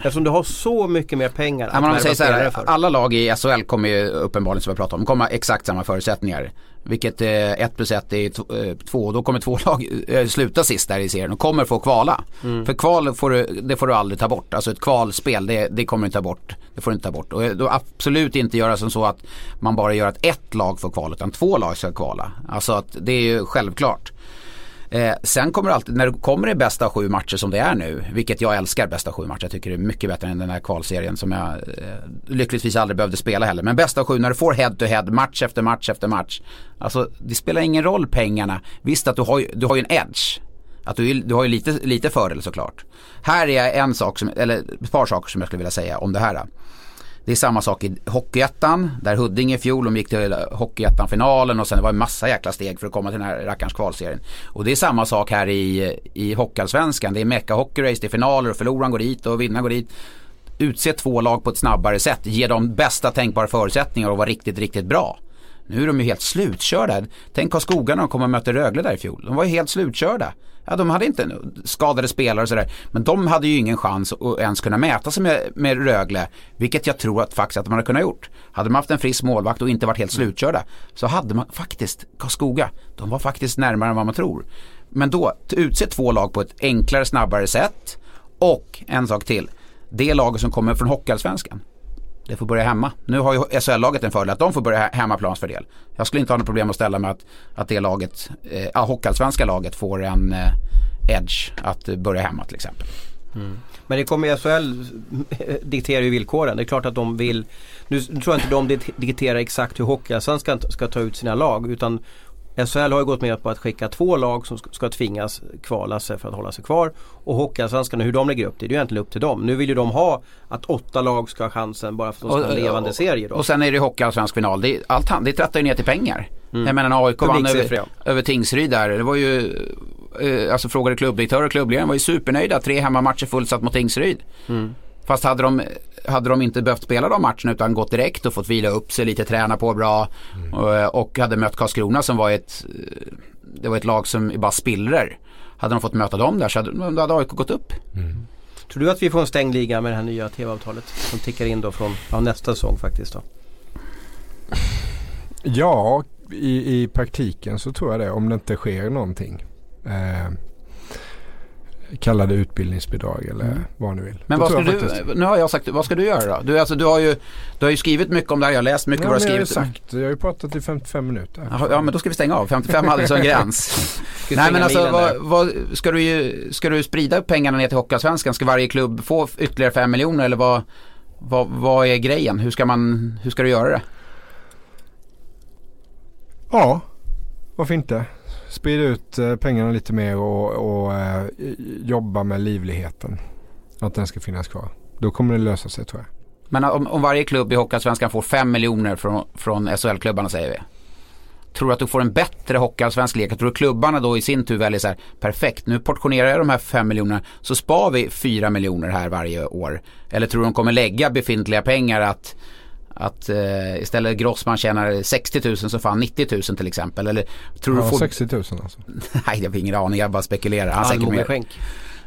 Eftersom du har så mycket mer pengar att ja, säger så här, för. Alla lag i SHL kommer ju uppenbarligen som vi pratar om, kommer ha exakt samma förutsättningar. Vilket eh, 1 plus 1 är 2 och då kommer två lag eh, sluta sist där i serien och kommer få kvala. Mm. För kval får du, det får du aldrig ta bort. Alltså ett kvalspel det, det kommer du inte ta bort. Det får du inte ta bort. Och då absolut inte göra som så att man bara gör att ett lag får kval utan två lag ska kvala. Alltså att det är ju självklart. Eh, sen kommer alltid, när det kommer i bästa av sju matcher som det är nu, vilket jag älskar bästa av sju matcher, jag tycker det är mycket bättre än den här kvalserien som jag eh, lyckligtvis aldrig behövde spela heller. Men bästa av sju, när du får head to head, match efter match efter match. Alltså det spelar ingen roll pengarna. Visst att du har, du har ju en edge. Att du, du har ju lite, lite fördel såklart. Här är en sak, som, eller ett par saker som jag skulle vilja säga om det här. Det är samma sak i Hockeyettan där Huddinge i fjol de gick till Hockeyettan-finalen och sen det var en massa jäkla steg för att komma till den här rackarns kvalserien. Och det är samma sak här i, i Hockeyallsvenskan. Det är mecka hockeyrace, det är finaler och förloraren går dit och vinnaren går dit. Utse två lag på ett snabbare sätt, ge dem bästa tänkbara förutsättningar och vara riktigt, riktigt bra. Nu är de ju helt slutkörda. Tänk Karlskoga när de kom och mötte Rögle där i fjol. De var ju helt slutkörda. Ja, de hade inte skadade spelare och sådär. Men de hade ju ingen chans att ens kunna mäta sig med, med Rögle. Vilket jag tror att faktiskt att de hade kunnat gjort. Hade man haft en frisk målvakt och inte varit helt slutkörda. Så hade man faktiskt, Karlskoga, de var faktiskt närmare än vad man tror. Men då, utse två lag på ett enklare, snabbare sätt. Och en sak till. Det laget som kommer från Hockeyallsvenskan det får börja hemma. Nu har ju SHL-laget en fördel att de får börja hemmaplansfördel. Jag skulle inte ha något problem att ställa med att, att det laget, eh, hockeyallsvenska laget får en eh, edge att börja hemma till exempel. Mm. Men det kommer ju SHL dikterar ju villkoren. Det är klart att de vill Nu tror jag inte de dikterar exakt hur Hockeyallsvenskan ska ta ut sina lag utan SHL har ju gått med på att skicka två lag som ska tvingas kvala sig för att hålla sig kvar. Och Hockeyallsvenskan, hur de lägger upp det, det är ju egentligen upp till dem. Nu vill ju de ha att åtta lag ska ha chansen bara för att de ska ha en levande serie. Då. Och sen är det Hockeyallsvensk final. Det, allt, det trattar ju ner till pengar. Mm. Jag menar AIK vann över, över Tingsryd där. Det var ju eh, alltså frågade klubbdirektör och klubbledaren var ju supernöjda. Tre hemmamatcher fullsatt mot Tingsryd. Mm. Fast hade de, hade de inte behövt spela de matcherna utan gått direkt och fått vila upp sig lite, träna på bra mm. och, och, hade mött Karlskrona som var ett, det var ett lag som bara spillror. Hade de fått möta dem där så hade, då hade AIK gått upp. Mm. Tror du att vi får en stängd liga med det här nya tv-avtalet som tickar in då från ja, nästa säsong faktiskt då? Ja, i, i praktiken så tror jag det om det inte sker någonting. Eh, Kalla det utbildningsbidrag eller mm. vad ni vill. Men vad ska du, nu har jag sagt, vad ska du göra då? Du, alltså, du, har ju, du har ju skrivit mycket om det här, jag har läst mycket ja, vad du har skrivit. Jag har, sagt, jag har ju pratat i 55 minuter. Ja men då ska vi stänga av, 55 är alldeles en gräns. Nej men alltså vad, vad, ska, du ju, ska du sprida pengarna ner till Hockeyallsvenskan? Ska varje klubb få ytterligare 5 miljoner eller vad, vad, vad är grejen? Hur ska, man, hur ska du göra det? Ja, varför inte? Sprida ut eh, pengarna lite mer och, och eh, jobba med livligheten. Att den ska finnas kvar. Då kommer det lösa sig tror jag. Men om, om varje klubb i Hockeyallsvenskan får 5 miljoner från, från SHL-klubbarna säger vi. Tror du att du får en bättre Hockeyallsvensk lek? Tror du klubbarna då i sin tur väljer så här, perfekt nu portionerar jag de här 5 miljonerna så spar vi 4 miljoner här varje år. Eller tror du de kommer lägga befintliga pengar att att eh, istället Grossman tjänar 60 000 så får han 90 000 till exempel. Eller, tror ja, du får... 60 000 alltså? Nej, jag har ingen aning. Jag bara spekulerar. Han säkert mer. Skänk.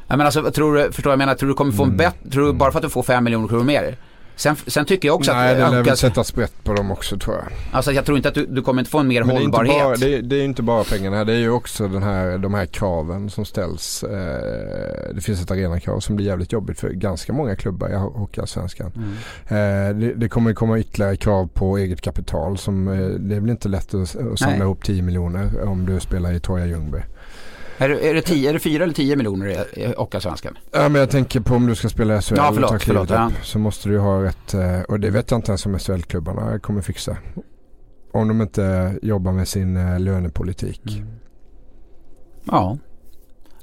Ja, men alltså, tror du, förstår jag menar, tror du kommer få en mm. bättre, tror du bara för att du får 5 miljoner kronor mer? Sen, sen, tycker jag också Nej, att... Nej, det lär väl sätta sprätt på dem också tror jag. Alltså jag tror inte att du, du kommer inte få en mer Men hållbarhet. Det är, bara, det, det är inte bara pengarna. Det är ju också den här, de här kraven som ställs. Eh, det finns ett arenakrav som blir jävligt jobbigt för ganska många klubbar i Hockeyallsvenskan. Mm. Eh, det, det, kommer komma ytterligare krav på eget kapital. Som, eh, det blir inte lätt att, att samla ihop 10 miljoner om du spelar i Troja Ljungby. Är det, är det, tio, är det fyra eller tio miljoner i, i Hockeyallsvenskan? Ja men jag tänker på om du ska spela SHL Ja, förlåt, och ta klivet upp, Så måste du ha rätt, eh, och det vet jag inte ens om SHL-klubbarna kommer fixa. Om de inte jobbar med sin eh, lönepolitik. Ja.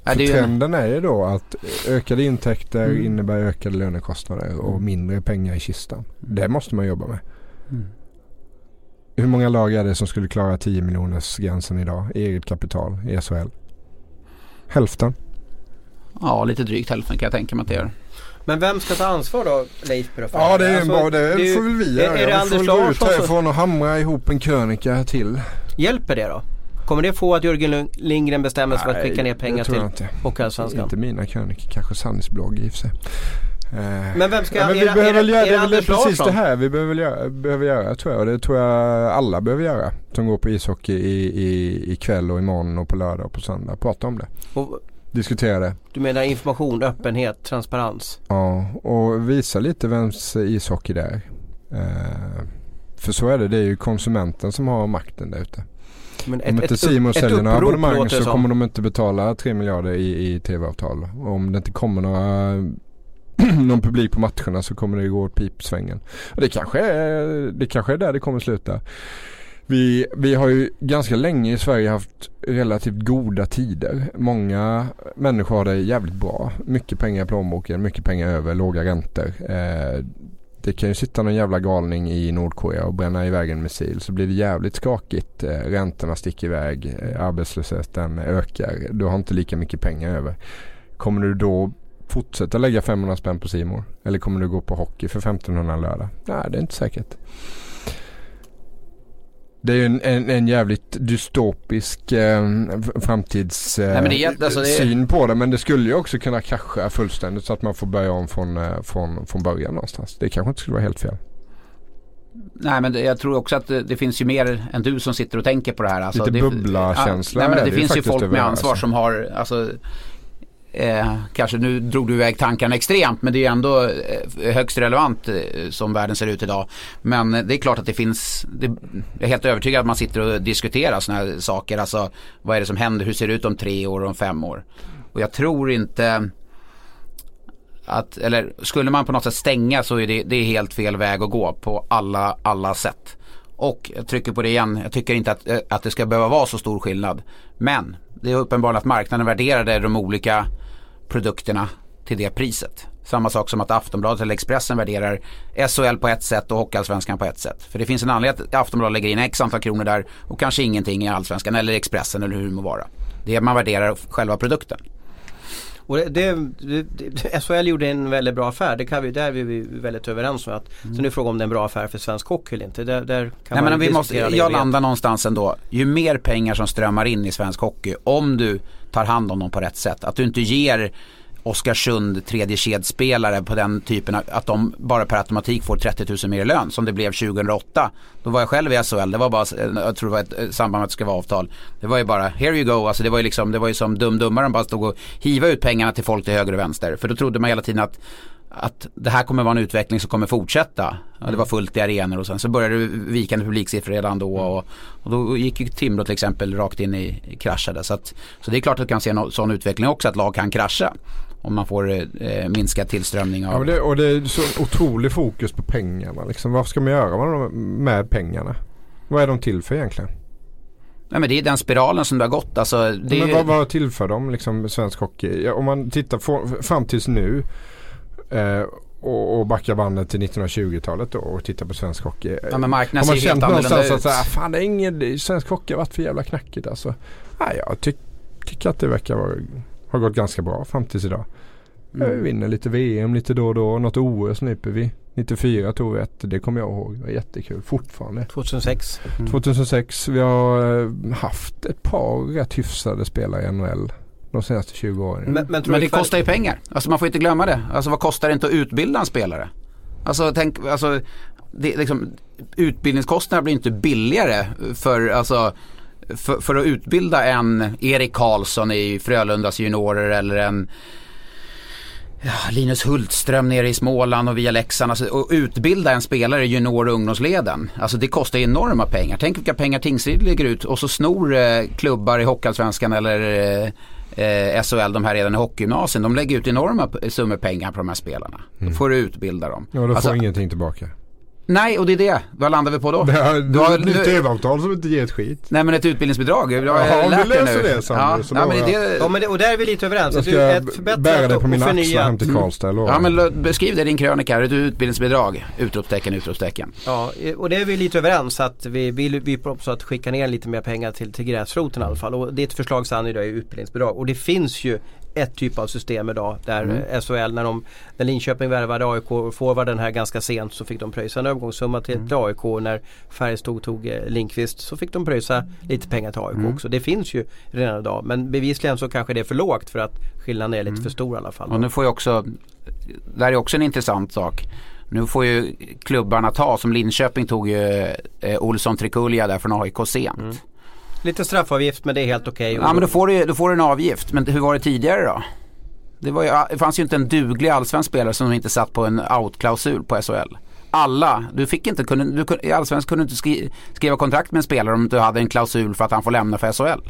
För Ja, trenden är ju då att ökade intäkter Mm. innebär ökade lönekostnader och mindre pengar i kistan. Det måste man jobba med. Mm. Hur många lag är det som skulle klara 10 miljoners gränsen idag i eget kapital i SHL? Hälften. ja, lite drygt hälften kan jag tänka mig att det gör. Men vem ska ta ansvar då Leif för Ja det är Alltså, bra, det, är ju- får väl vi är- göra. är det Vi får gå ut härifrån och hamra ihop en krönika här till. Hjälper det då? Kommer det få att Jörgen Lindgren bestämmer sig för att skicka ner pengar det till jag. Hockeyallsvenskan? Inte mina krönikor, kanske Sannys blogg i och för sig. Eh, Men vem ska, Ja, men vi det- behöver det- göra, det är väl precis det här vi behöver, göra, behöver göra tror jag. Och det tror jag alla behöver göra. Som går på ishockey i, i, ikväll och imorgon och på lördag och på söndag. Prata om det. Och, Diskutera det. du menar information, öppenhet, transparens? Ja, och visa lite vems ishockey det är. Eh, för så är det, det är ju konsumenten som har makten där ute. Men Om inte Simon ett säljer några abonnemang så som. kommer de inte betala 3 miljarder i, i tv-avtal. Om det inte kommer några någon publik på matcherna så kommer det gå åt pipsvängen. Och det kanske är, det kanske är där det kommer sluta. Vi, vi har ju ganska länge i Sverige haft relativt goda tider. Många människor har det jävligt bra. Mycket pengar i plånboken, mycket pengar över, låga räntor. Eh, det kan ju sitta någon jävla galning i Nordkorea och bränna iväg en missil så blir det jävligt skakigt. Eh, räntorna sticker iväg, eh, arbetslösheten ökar. Du har inte lika mycket pengar över. Kommer du då fortsätta lägga 500 spänn på Simor Eller kommer du gå på hockey för 1500 lördag? Nej, det är inte säkert. Det är ju en, en, en jävligt dystopisk eh, framtidssyn eh, Nej, det alltså det på det. Men det skulle ju också kunna krascha fullständigt så att man får börja om från, eh, från, från början någonstans. Det kanske inte skulle vara helt fel. Nej men det, jag tror också att det, det finns ju mer än du som sitter och tänker på det här. Alltså, Lite det, bubbla-känsla Ja, nej, men det, det finns ju folk med ansvar alltså. som har, alltså, eh, kanske nu drog du iväg tankarna extremt men det är ju ändå eh, högst relevant eh, som världen ser ut idag. Men eh, det är klart att det finns, det, jag är helt övertygad att man sitter och diskuterar sådana här saker. Alltså vad är det som händer, hur ser det ut om tre år och om fem år? Och jag tror inte att, eller skulle man på något sätt stänga så är det, det är helt fel väg att gå på alla, alla sätt. Och jag trycker på det igen, jag tycker inte att, eh, att det ska behöva vara så stor skillnad. Men det är uppenbart att marknaden värderade de olika produkterna till det priset. Samma sak som att Aftonbladet eller Expressen värderar SHL på ett sätt och Hockeyallsvenskan på ett sätt. För det finns en anledning att Aftonbladet lägger in x antal kronor där och kanske ingenting i Allsvenskan eller Expressen eller hur det må vara. Det är man värderar själva produkten. Och det, det, det, SHL gjorde en väldigt bra affär. Det kan vi, där är vi väldigt överens om. Att, Sen är det frågan om det är en bra affär för svensk hockey eller inte. Där, där kan Nej, man men vi måste, jag landar någonstans ändå. Ju mer pengar som strömmar in i svensk hockey, om du tar hand om dem på rätt sätt. Att du inte ger Oskarsund tredje kedspelare på den typen av, att de bara per automatik får 30 000 mer i lön som det blev 2008. Då var jag själv i SHL, det var bara, eh, jag tror det var ett eh, samband med att det ska vara avtal. Det var ju bara, here you go, alltså det var ju liksom, det var ju som dumdummaren bara stod och hiva ut pengarna till folk till höger och vänster. För då trodde man hela tiden att att det här kommer vara en utveckling som kommer fortsätta. Ja, det var fullt i arenor och sen så började det vikande publiksiffror redan då och, och då gick ju Timrå till exempel rakt in i, i kraschade. Så, att, så det är klart att du kan se en sån utveckling också att lag kan krascha. Om man får eh, minskad tillströmning av... Ja, det, och det är så otrolig fokus på pengarna. Liksom. Vad ska man göra med, pengarna? Vad är de till för egentligen? Nej men det är den spiralen som det har gått. Alltså, det är men vad, vad tillför de liksom svensk hockey? Ja, om man tittar fram tills nu eh, och, och backar bandet till 1920-talet då och tittar på svensk hockey. Ja men marknaden ser helt annorlunda någonstans att ut. så här, fan det är ingen, svensk hockey har varit för jävla knackigt alltså. Nej, jag ty, tycker att det verkar vara, ha gått ganska bra fram tills idag. Mm. Vi vinner lite VM lite då och då. Något OS nyper vi. 94 tog vi ett. Det kommer jag ihåg. Det var jättekul fortfarande. 2006. Mm. 2006. Vi har eh, haft ett par rätt hyfsade spelare i NHL. De senaste 20 åren. Men, men, Men det kostar ju pengar. Alltså man får inte glömma det. Alltså vad kostar det inte att utbilda en spelare? Alltså tänk, alltså det, liksom, utbildningskostnaderna blir inte billigare för, alltså, för, för att utbilda en Erik Karlsson i Frölundas juniorer eller en ja, Linus Hultström nere i Småland och via Leksand. Alltså, och utbilda en spelare i junior och ungdomsleden. Alltså det kostar enorma pengar. Tänk vilka pengar Tingsryd lägger ut och så snor eh, klubbar i Hockeyallsvenskan eller eh, eh, SHL, de här redan i hockeygymnasien, de lägger ut enorma summor pengar på de här spelarna. Då får du utbilda dem. Ja, då Alltså, får ingenting tillbaka. Nej, och det är det. Vad landar vi på då? Det är Du har- ett nytt tv-avtal som inte ger ett skit. Nej men ett utbildningsbidrag. Jag har Jaha, om lärt du dig löser nu. det, Sander, ja, så ja, men det, Ja, men det, och där är vi lite överens. Jag Att du, ska ett bära förbättrat det och på mina axlar hem till Karlstad. lovar. ja men beskriv det i din krönika. Ett utbildningsbidrag. Utropstecken, utropstecken. Ja, och det är vi lite överens att vi vill vi också att skicka ner lite mer pengar till, till gräsroten i alla fall. Och ditt förslag Sanny idag är utbildningsbidrag. Och det finns ju ett typ av system idag där Mm. SHL när, de, när Linköping värvade AIK och forwarden här ganska sent så fick de pröjsa en övergångssumma till, Mm. till AIK. När Färjestad tog eh, Linkvist så fick de pröjsa lite pengar till AIK Mm. också. Det finns ju redan idag men bevisligen så kanske det är för lågt för att skillnaden är lite för stor i alla fall. Mm. Och nu får ju också, där är också en intressant sak. Nu får ju klubbarna ta, som Linköping tog ju eh, Olsson Trikulja där från AIK sent. Lite straffavgift men det är helt okej. Ja men då får, du, då får du en avgift. Men hur var det tidigare då? Det, var ju, det fanns ju inte en duglig allsvensk spelare som inte satt på en out-klausul på SHL. Alla, du fick inte, kunde, du, i allsvensk kunde du inte skri, skriva kontrakt med en spelare om du hade en klausul för att han får lämna för SHL.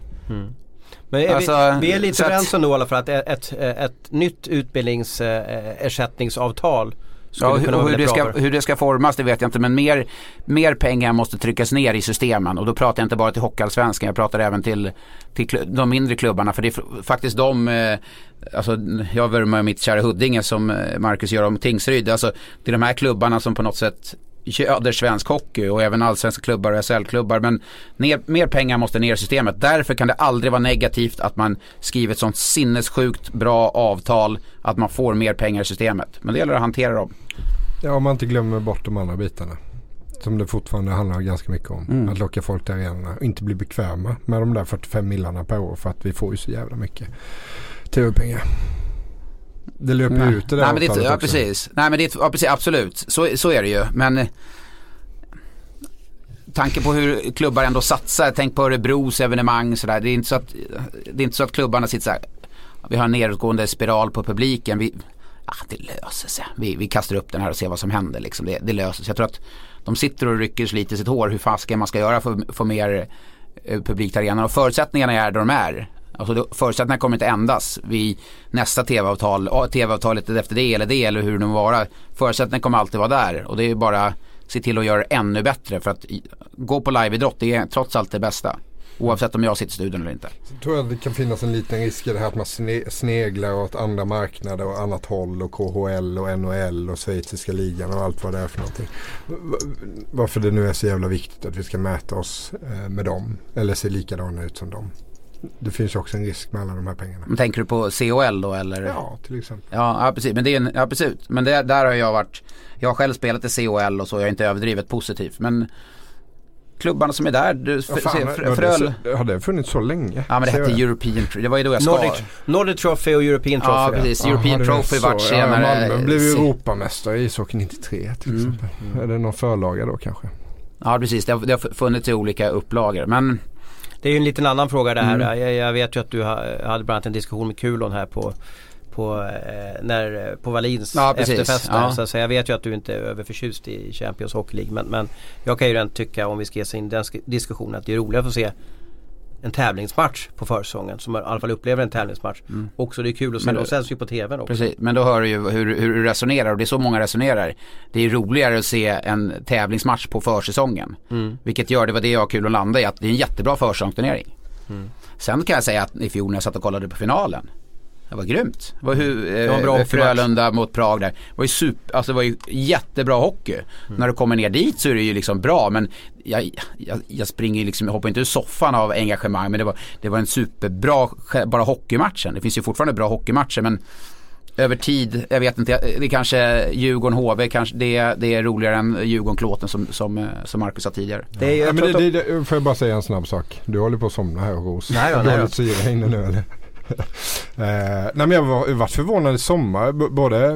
Men är Alltså, vi, vi är lite överens ändå fall att ett, ett, ett nytt utbildningsersättningsavtal skulle Ja, hur, hur, det ska, hur det ska formas det vet jag inte men mer, mer pengar måste tryckas ner i systemen. Och då pratar jag inte bara till Hockeyallsvenskan jag pratar även till, till de mindre klubbarna. För det är faktiskt de, eh, alltså jag vurmar mitt kära Huddinge som eh, Marcus gör om Tingsryd, alltså det är de här klubbarna som på något sätt göder svensk hockey och även allsvenska klubbar och SHL-klubbar men ner, mer pengar måste ner i systemet. Därför kan det aldrig vara negativt att man skriver ett sånt sinnessjukt bra avtal att man får mer pengar i systemet. Men det gäller att hantera dem. Ja, om man inte glömmer bort de andra bitarna. Som det fortfarande handlar ganska mycket om. Mm. Att locka folk till arenorna. Och inte bli bekväma med de där 45 millarna per år. För att vi får ju så jävla mycket tv-pengar. Det löper ju Nej. ut det där Nej, men det, avtalet ja, också. precis. Nej men det, ja, precis, absolut. Så, så är det ju. Men eh, tanke på hur klubbar ändå satsar. Tänk på Örebros evenemang sådär. Det är inte så att, det är inte så att klubbarna sitter så här. Vi har en nedåtgående spiral på publiken. Vi, ah, det löser sig. Vi, vi kastar upp den här och ser vad som händer. Liksom. Det, det löser sig. Jag tror att de sitter och rycker sig lite i sitt hår hur fasken man ska göra för att få mer eh, publik till arenan. Och förutsättningarna är där de är. Alltså förutsättningarna kommer inte ändras vid nästa tv-avtal, tv-avtalet efter det eller det eller hur det må vara. Förutsättningarna kommer alltid vara där och det är bara se till att göra det ännu bättre för att gå på liveidrott det är trots allt det bästa. Oavsett om jag sitter i studion eller inte. Jag tror att det kan finnas en liten risk i det här att man sneglar åt andra marknader och annat håll och KHL och NHL och schweiziska ligan och allt vad det är för någonting. Varför det nu är så jävla viktigt att vi ska mäta oss eh, med dem eller se likadana ut som dem. Det finns också en risk med alla de här pengarna. Men tänker du på COL då eller? Ja, till exempel. Ja, ja precis. Men, det är en, ja, precis. Men det, där har jag varit, jag har själv spelat i COL och så, jag är inte överdrivet positivt. Men klubbarna som är där, du, Ja, fan, se, Fröl. så- har det funnits så länge? Ja men det hette jag European, det var ju då jag ska. Nordic, Nordic Trophy och European Trophy. Ja precis, European är Trophy vart Ja, senare. Malmö blev ju Europamästare i ishockey 93 till Mm. exempel. Är det någon förlaga då kanske? Ja precis, det har, det har funnits i olika upplagor. Men Det är ju en liten annan fråga det här. Mm. Jag, jag vet ju att du ha, hade bland annat en diskussion med Kulon här på på, eh, när, på Wallins Ja, efterfest. Ja. Så, så jag vet ju att du inte är överförtjust i Champions Hockey League men, men jag kan ju redan tycka om vi ska ge oss in i den sk- diskussionen att det är roligare att få se en tävlingsmatch på försäsongen som i alla fall upplever en tävlingsmatch. Mm. Också det är kul att se, Men de då- sänds ju på TVn också. Precis, men då hör du ju hur, hur du resonerar och det är så många resonerar. Det är roligare att se en tävlingsmatch på försäsongen. Mm. Vilket gör, det var det jag har kul att landa i, att det är en jättebra försäsongsturnering. Mm. Sen kan jag säga att i fjol när jag satt och kollade på finalen. Det var grymt. Det var, hur, Det var bra eh. Frölunda mot Prag där. Det var ju, super, alltså det var ju jättebra hockey. Mm. När du kommer ner dit så är det ju liksom bra men jag, jag, jag springer ju liksom, jag hoppar inte ur soffan av engagemang men det var, det var en superbra, bara hockeymatchen. Det finns ju fortfarande bra hockeymatcher men över tid, jag vet inte, det är kanske Djurgården HV, kanske det, det är roligare än Djurgården-Klåten som, som, eh, som Marcus sa tidigare. Det är, jag Ja, men det, det, det, får jag bara säga en snabb sak. Du håller på att somna här Ros. Nej då, Du nej har då. lite syre inne nu eller? eh, nej men jag var, varit förvånad i sommar. B- både,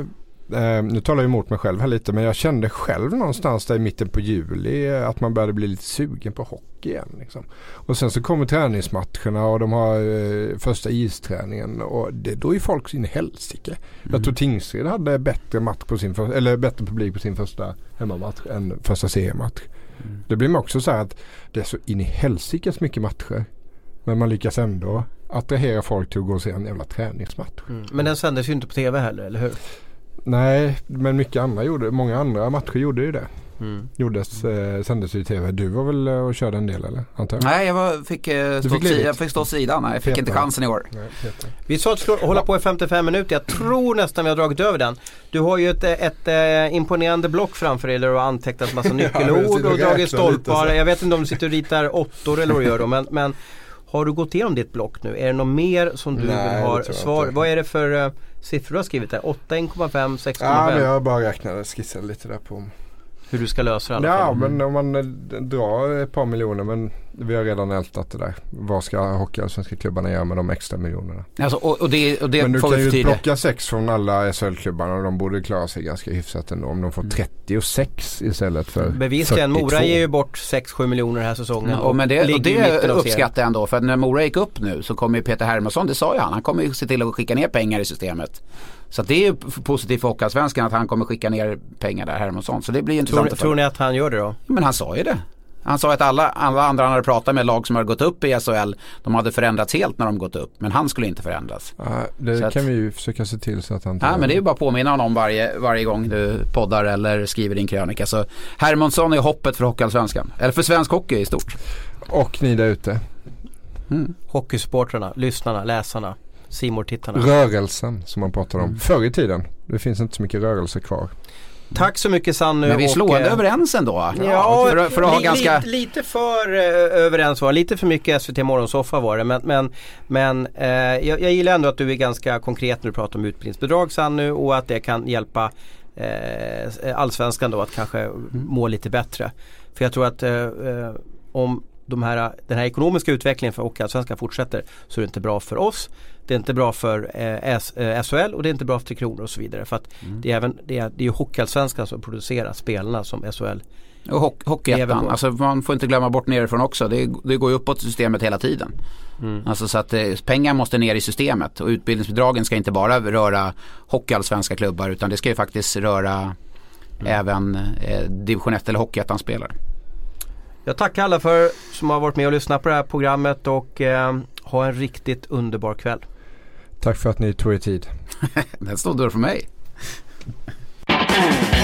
eh, nu talar jag emot mig själv här lite men jag kände själv någonstans där i mitten på juli att man började bli lite sugen på hockey igen. Liksom. Och sen så kommer träningsmatcherna och de har eh, första isträningen och det, då är folk in i helsike. Jag tror Tingsryd hade bättre, match på sin för, eller bättre publik på sin första hemmamatch än första seriematch. Det blir också så här att det är så in i helsikes mycket matcher. Men man lyckas ändå attrahera folk till att gå och se en jävla träningsmatch. Mm. Men den sändes ju inte på tv heller, eller hur? Nej, men mycket andra gjorde, många andra matcher gjorde ju det. Mm. Gjordes, eh, sändes ju i tv. Du var väl eh, och körde en del eller? Antar jag? Nej, jag var, fick, eh, stå fick jag fick stå sidan. Nej, jag fick Petar. inte chansen i år. Nej, Peter. Vi sa att vi skulle hålla på i 55 minuter. Jag tror nästan vi har dragit över den. Du har ju ett, ett, eh, imponerande block framför dig där du har antecknat massa nyckelord sitter och och dragit stolpar. Jag vet inte om du sitter och ritar åttor eller vad du gör då. Men, men har du gått igenom ditt block nu? Är det något mer som du Nej, ha svar? Vad är det för uh, siffror du har skrivit där? 8, 1,5, 6,5? Ja, men jag bara räknade, skissade lite där på. Hur du ska lösa det i alla Ja, fall. men om man eh, drar ett par miljoner men vi har redan ältat det där. Vad ska hockeyallsvenska klubbarna göra med de extra miljonerna? Alltså, och, och det, och det men du får kan ju plocka sex från alla SHL-klubbarna och de borde klara sig ganska hyfsat ändå. Om de får 36 istället för Bevisligen, 42. Mora ger ju bort 6-7 miljoner den här säsongen. Ja, och men det, och det uppskattar jag ändå. För att när Mora gick upp nu så kommer ju Peter Hermansson, det sa ju han, han kommer ju se till att skicka ner pengar i systemet. Så det är ju positivt för Hockeyallsvenskan att han kommer skicka ner pengar där, Hermansson. Så det blir Tror, intressant tror följa. ni att han gör det då? Men han sa ju det. Han sa att alla, alla andra han hade pratat med, lag som hade gått upp i SHL, de hade förändrats helt när de gått upp. Men han skulle inte förändras. Ja, det Så att- kan vi ju försöka se till så att han Ja men det är ju bara att påminna honom varje, varje gång du poddar eller skriver din krönika. Så Hermansson är hoppet för Hockeyallsvenskan. Eller för svensk hockey i stort. Och ni där ute. Hockeysupportrarna, lyssnarna, läsarna, simor tittarna Rörelsen som man pratade Mm. om förr i tiden. Det finns inte så mycket rörelse kvar. Tack så mycket Sannu. Men vi är och, slående eh, överens ändå. Ja, för, att- för att ha li, ganska... li, lite för eh, överens var. Lite för mycket SVT Morgonsoffa var det. Men, men, men eh, jag, jag gillar ändå att du är ganska konkret när du pratar om utbildningsbidrag Sannu och att det kan hjälpa eh, allsvenskan då att kanske må lite bättre. För jag tror att eh, eh, om de här, den här ekonomiska utvecklingen för Hockeyallsvenskan fortsätter så är det inte bra för oss. Det är inte bra för eh, S, eh, SHL och det är inte bra för Tre Kronor och så vidare. För att det är, även, det är, det är ju Hockeyallsvenskan som producerar spelarna som SHL Och Lever Hockeyettan, alltså man får inte glömma bort nerifrån också. Det, det går ju uppåt i systemet hela tiden. Alltså så att eh, pengar måste ner i systemet och utbildningsbidragen ska inte bara röra hockeyallsvenska klubbar utan det ska ju faktiskt röra även eh, division 1 eller hockeyettan-spelare. Jag tackar alla för som har varit med och lyssnat på det här programmet och eh, ha en riktigt underbar kväll. Tack för att ni tog er tid. Den stod dörr för mig.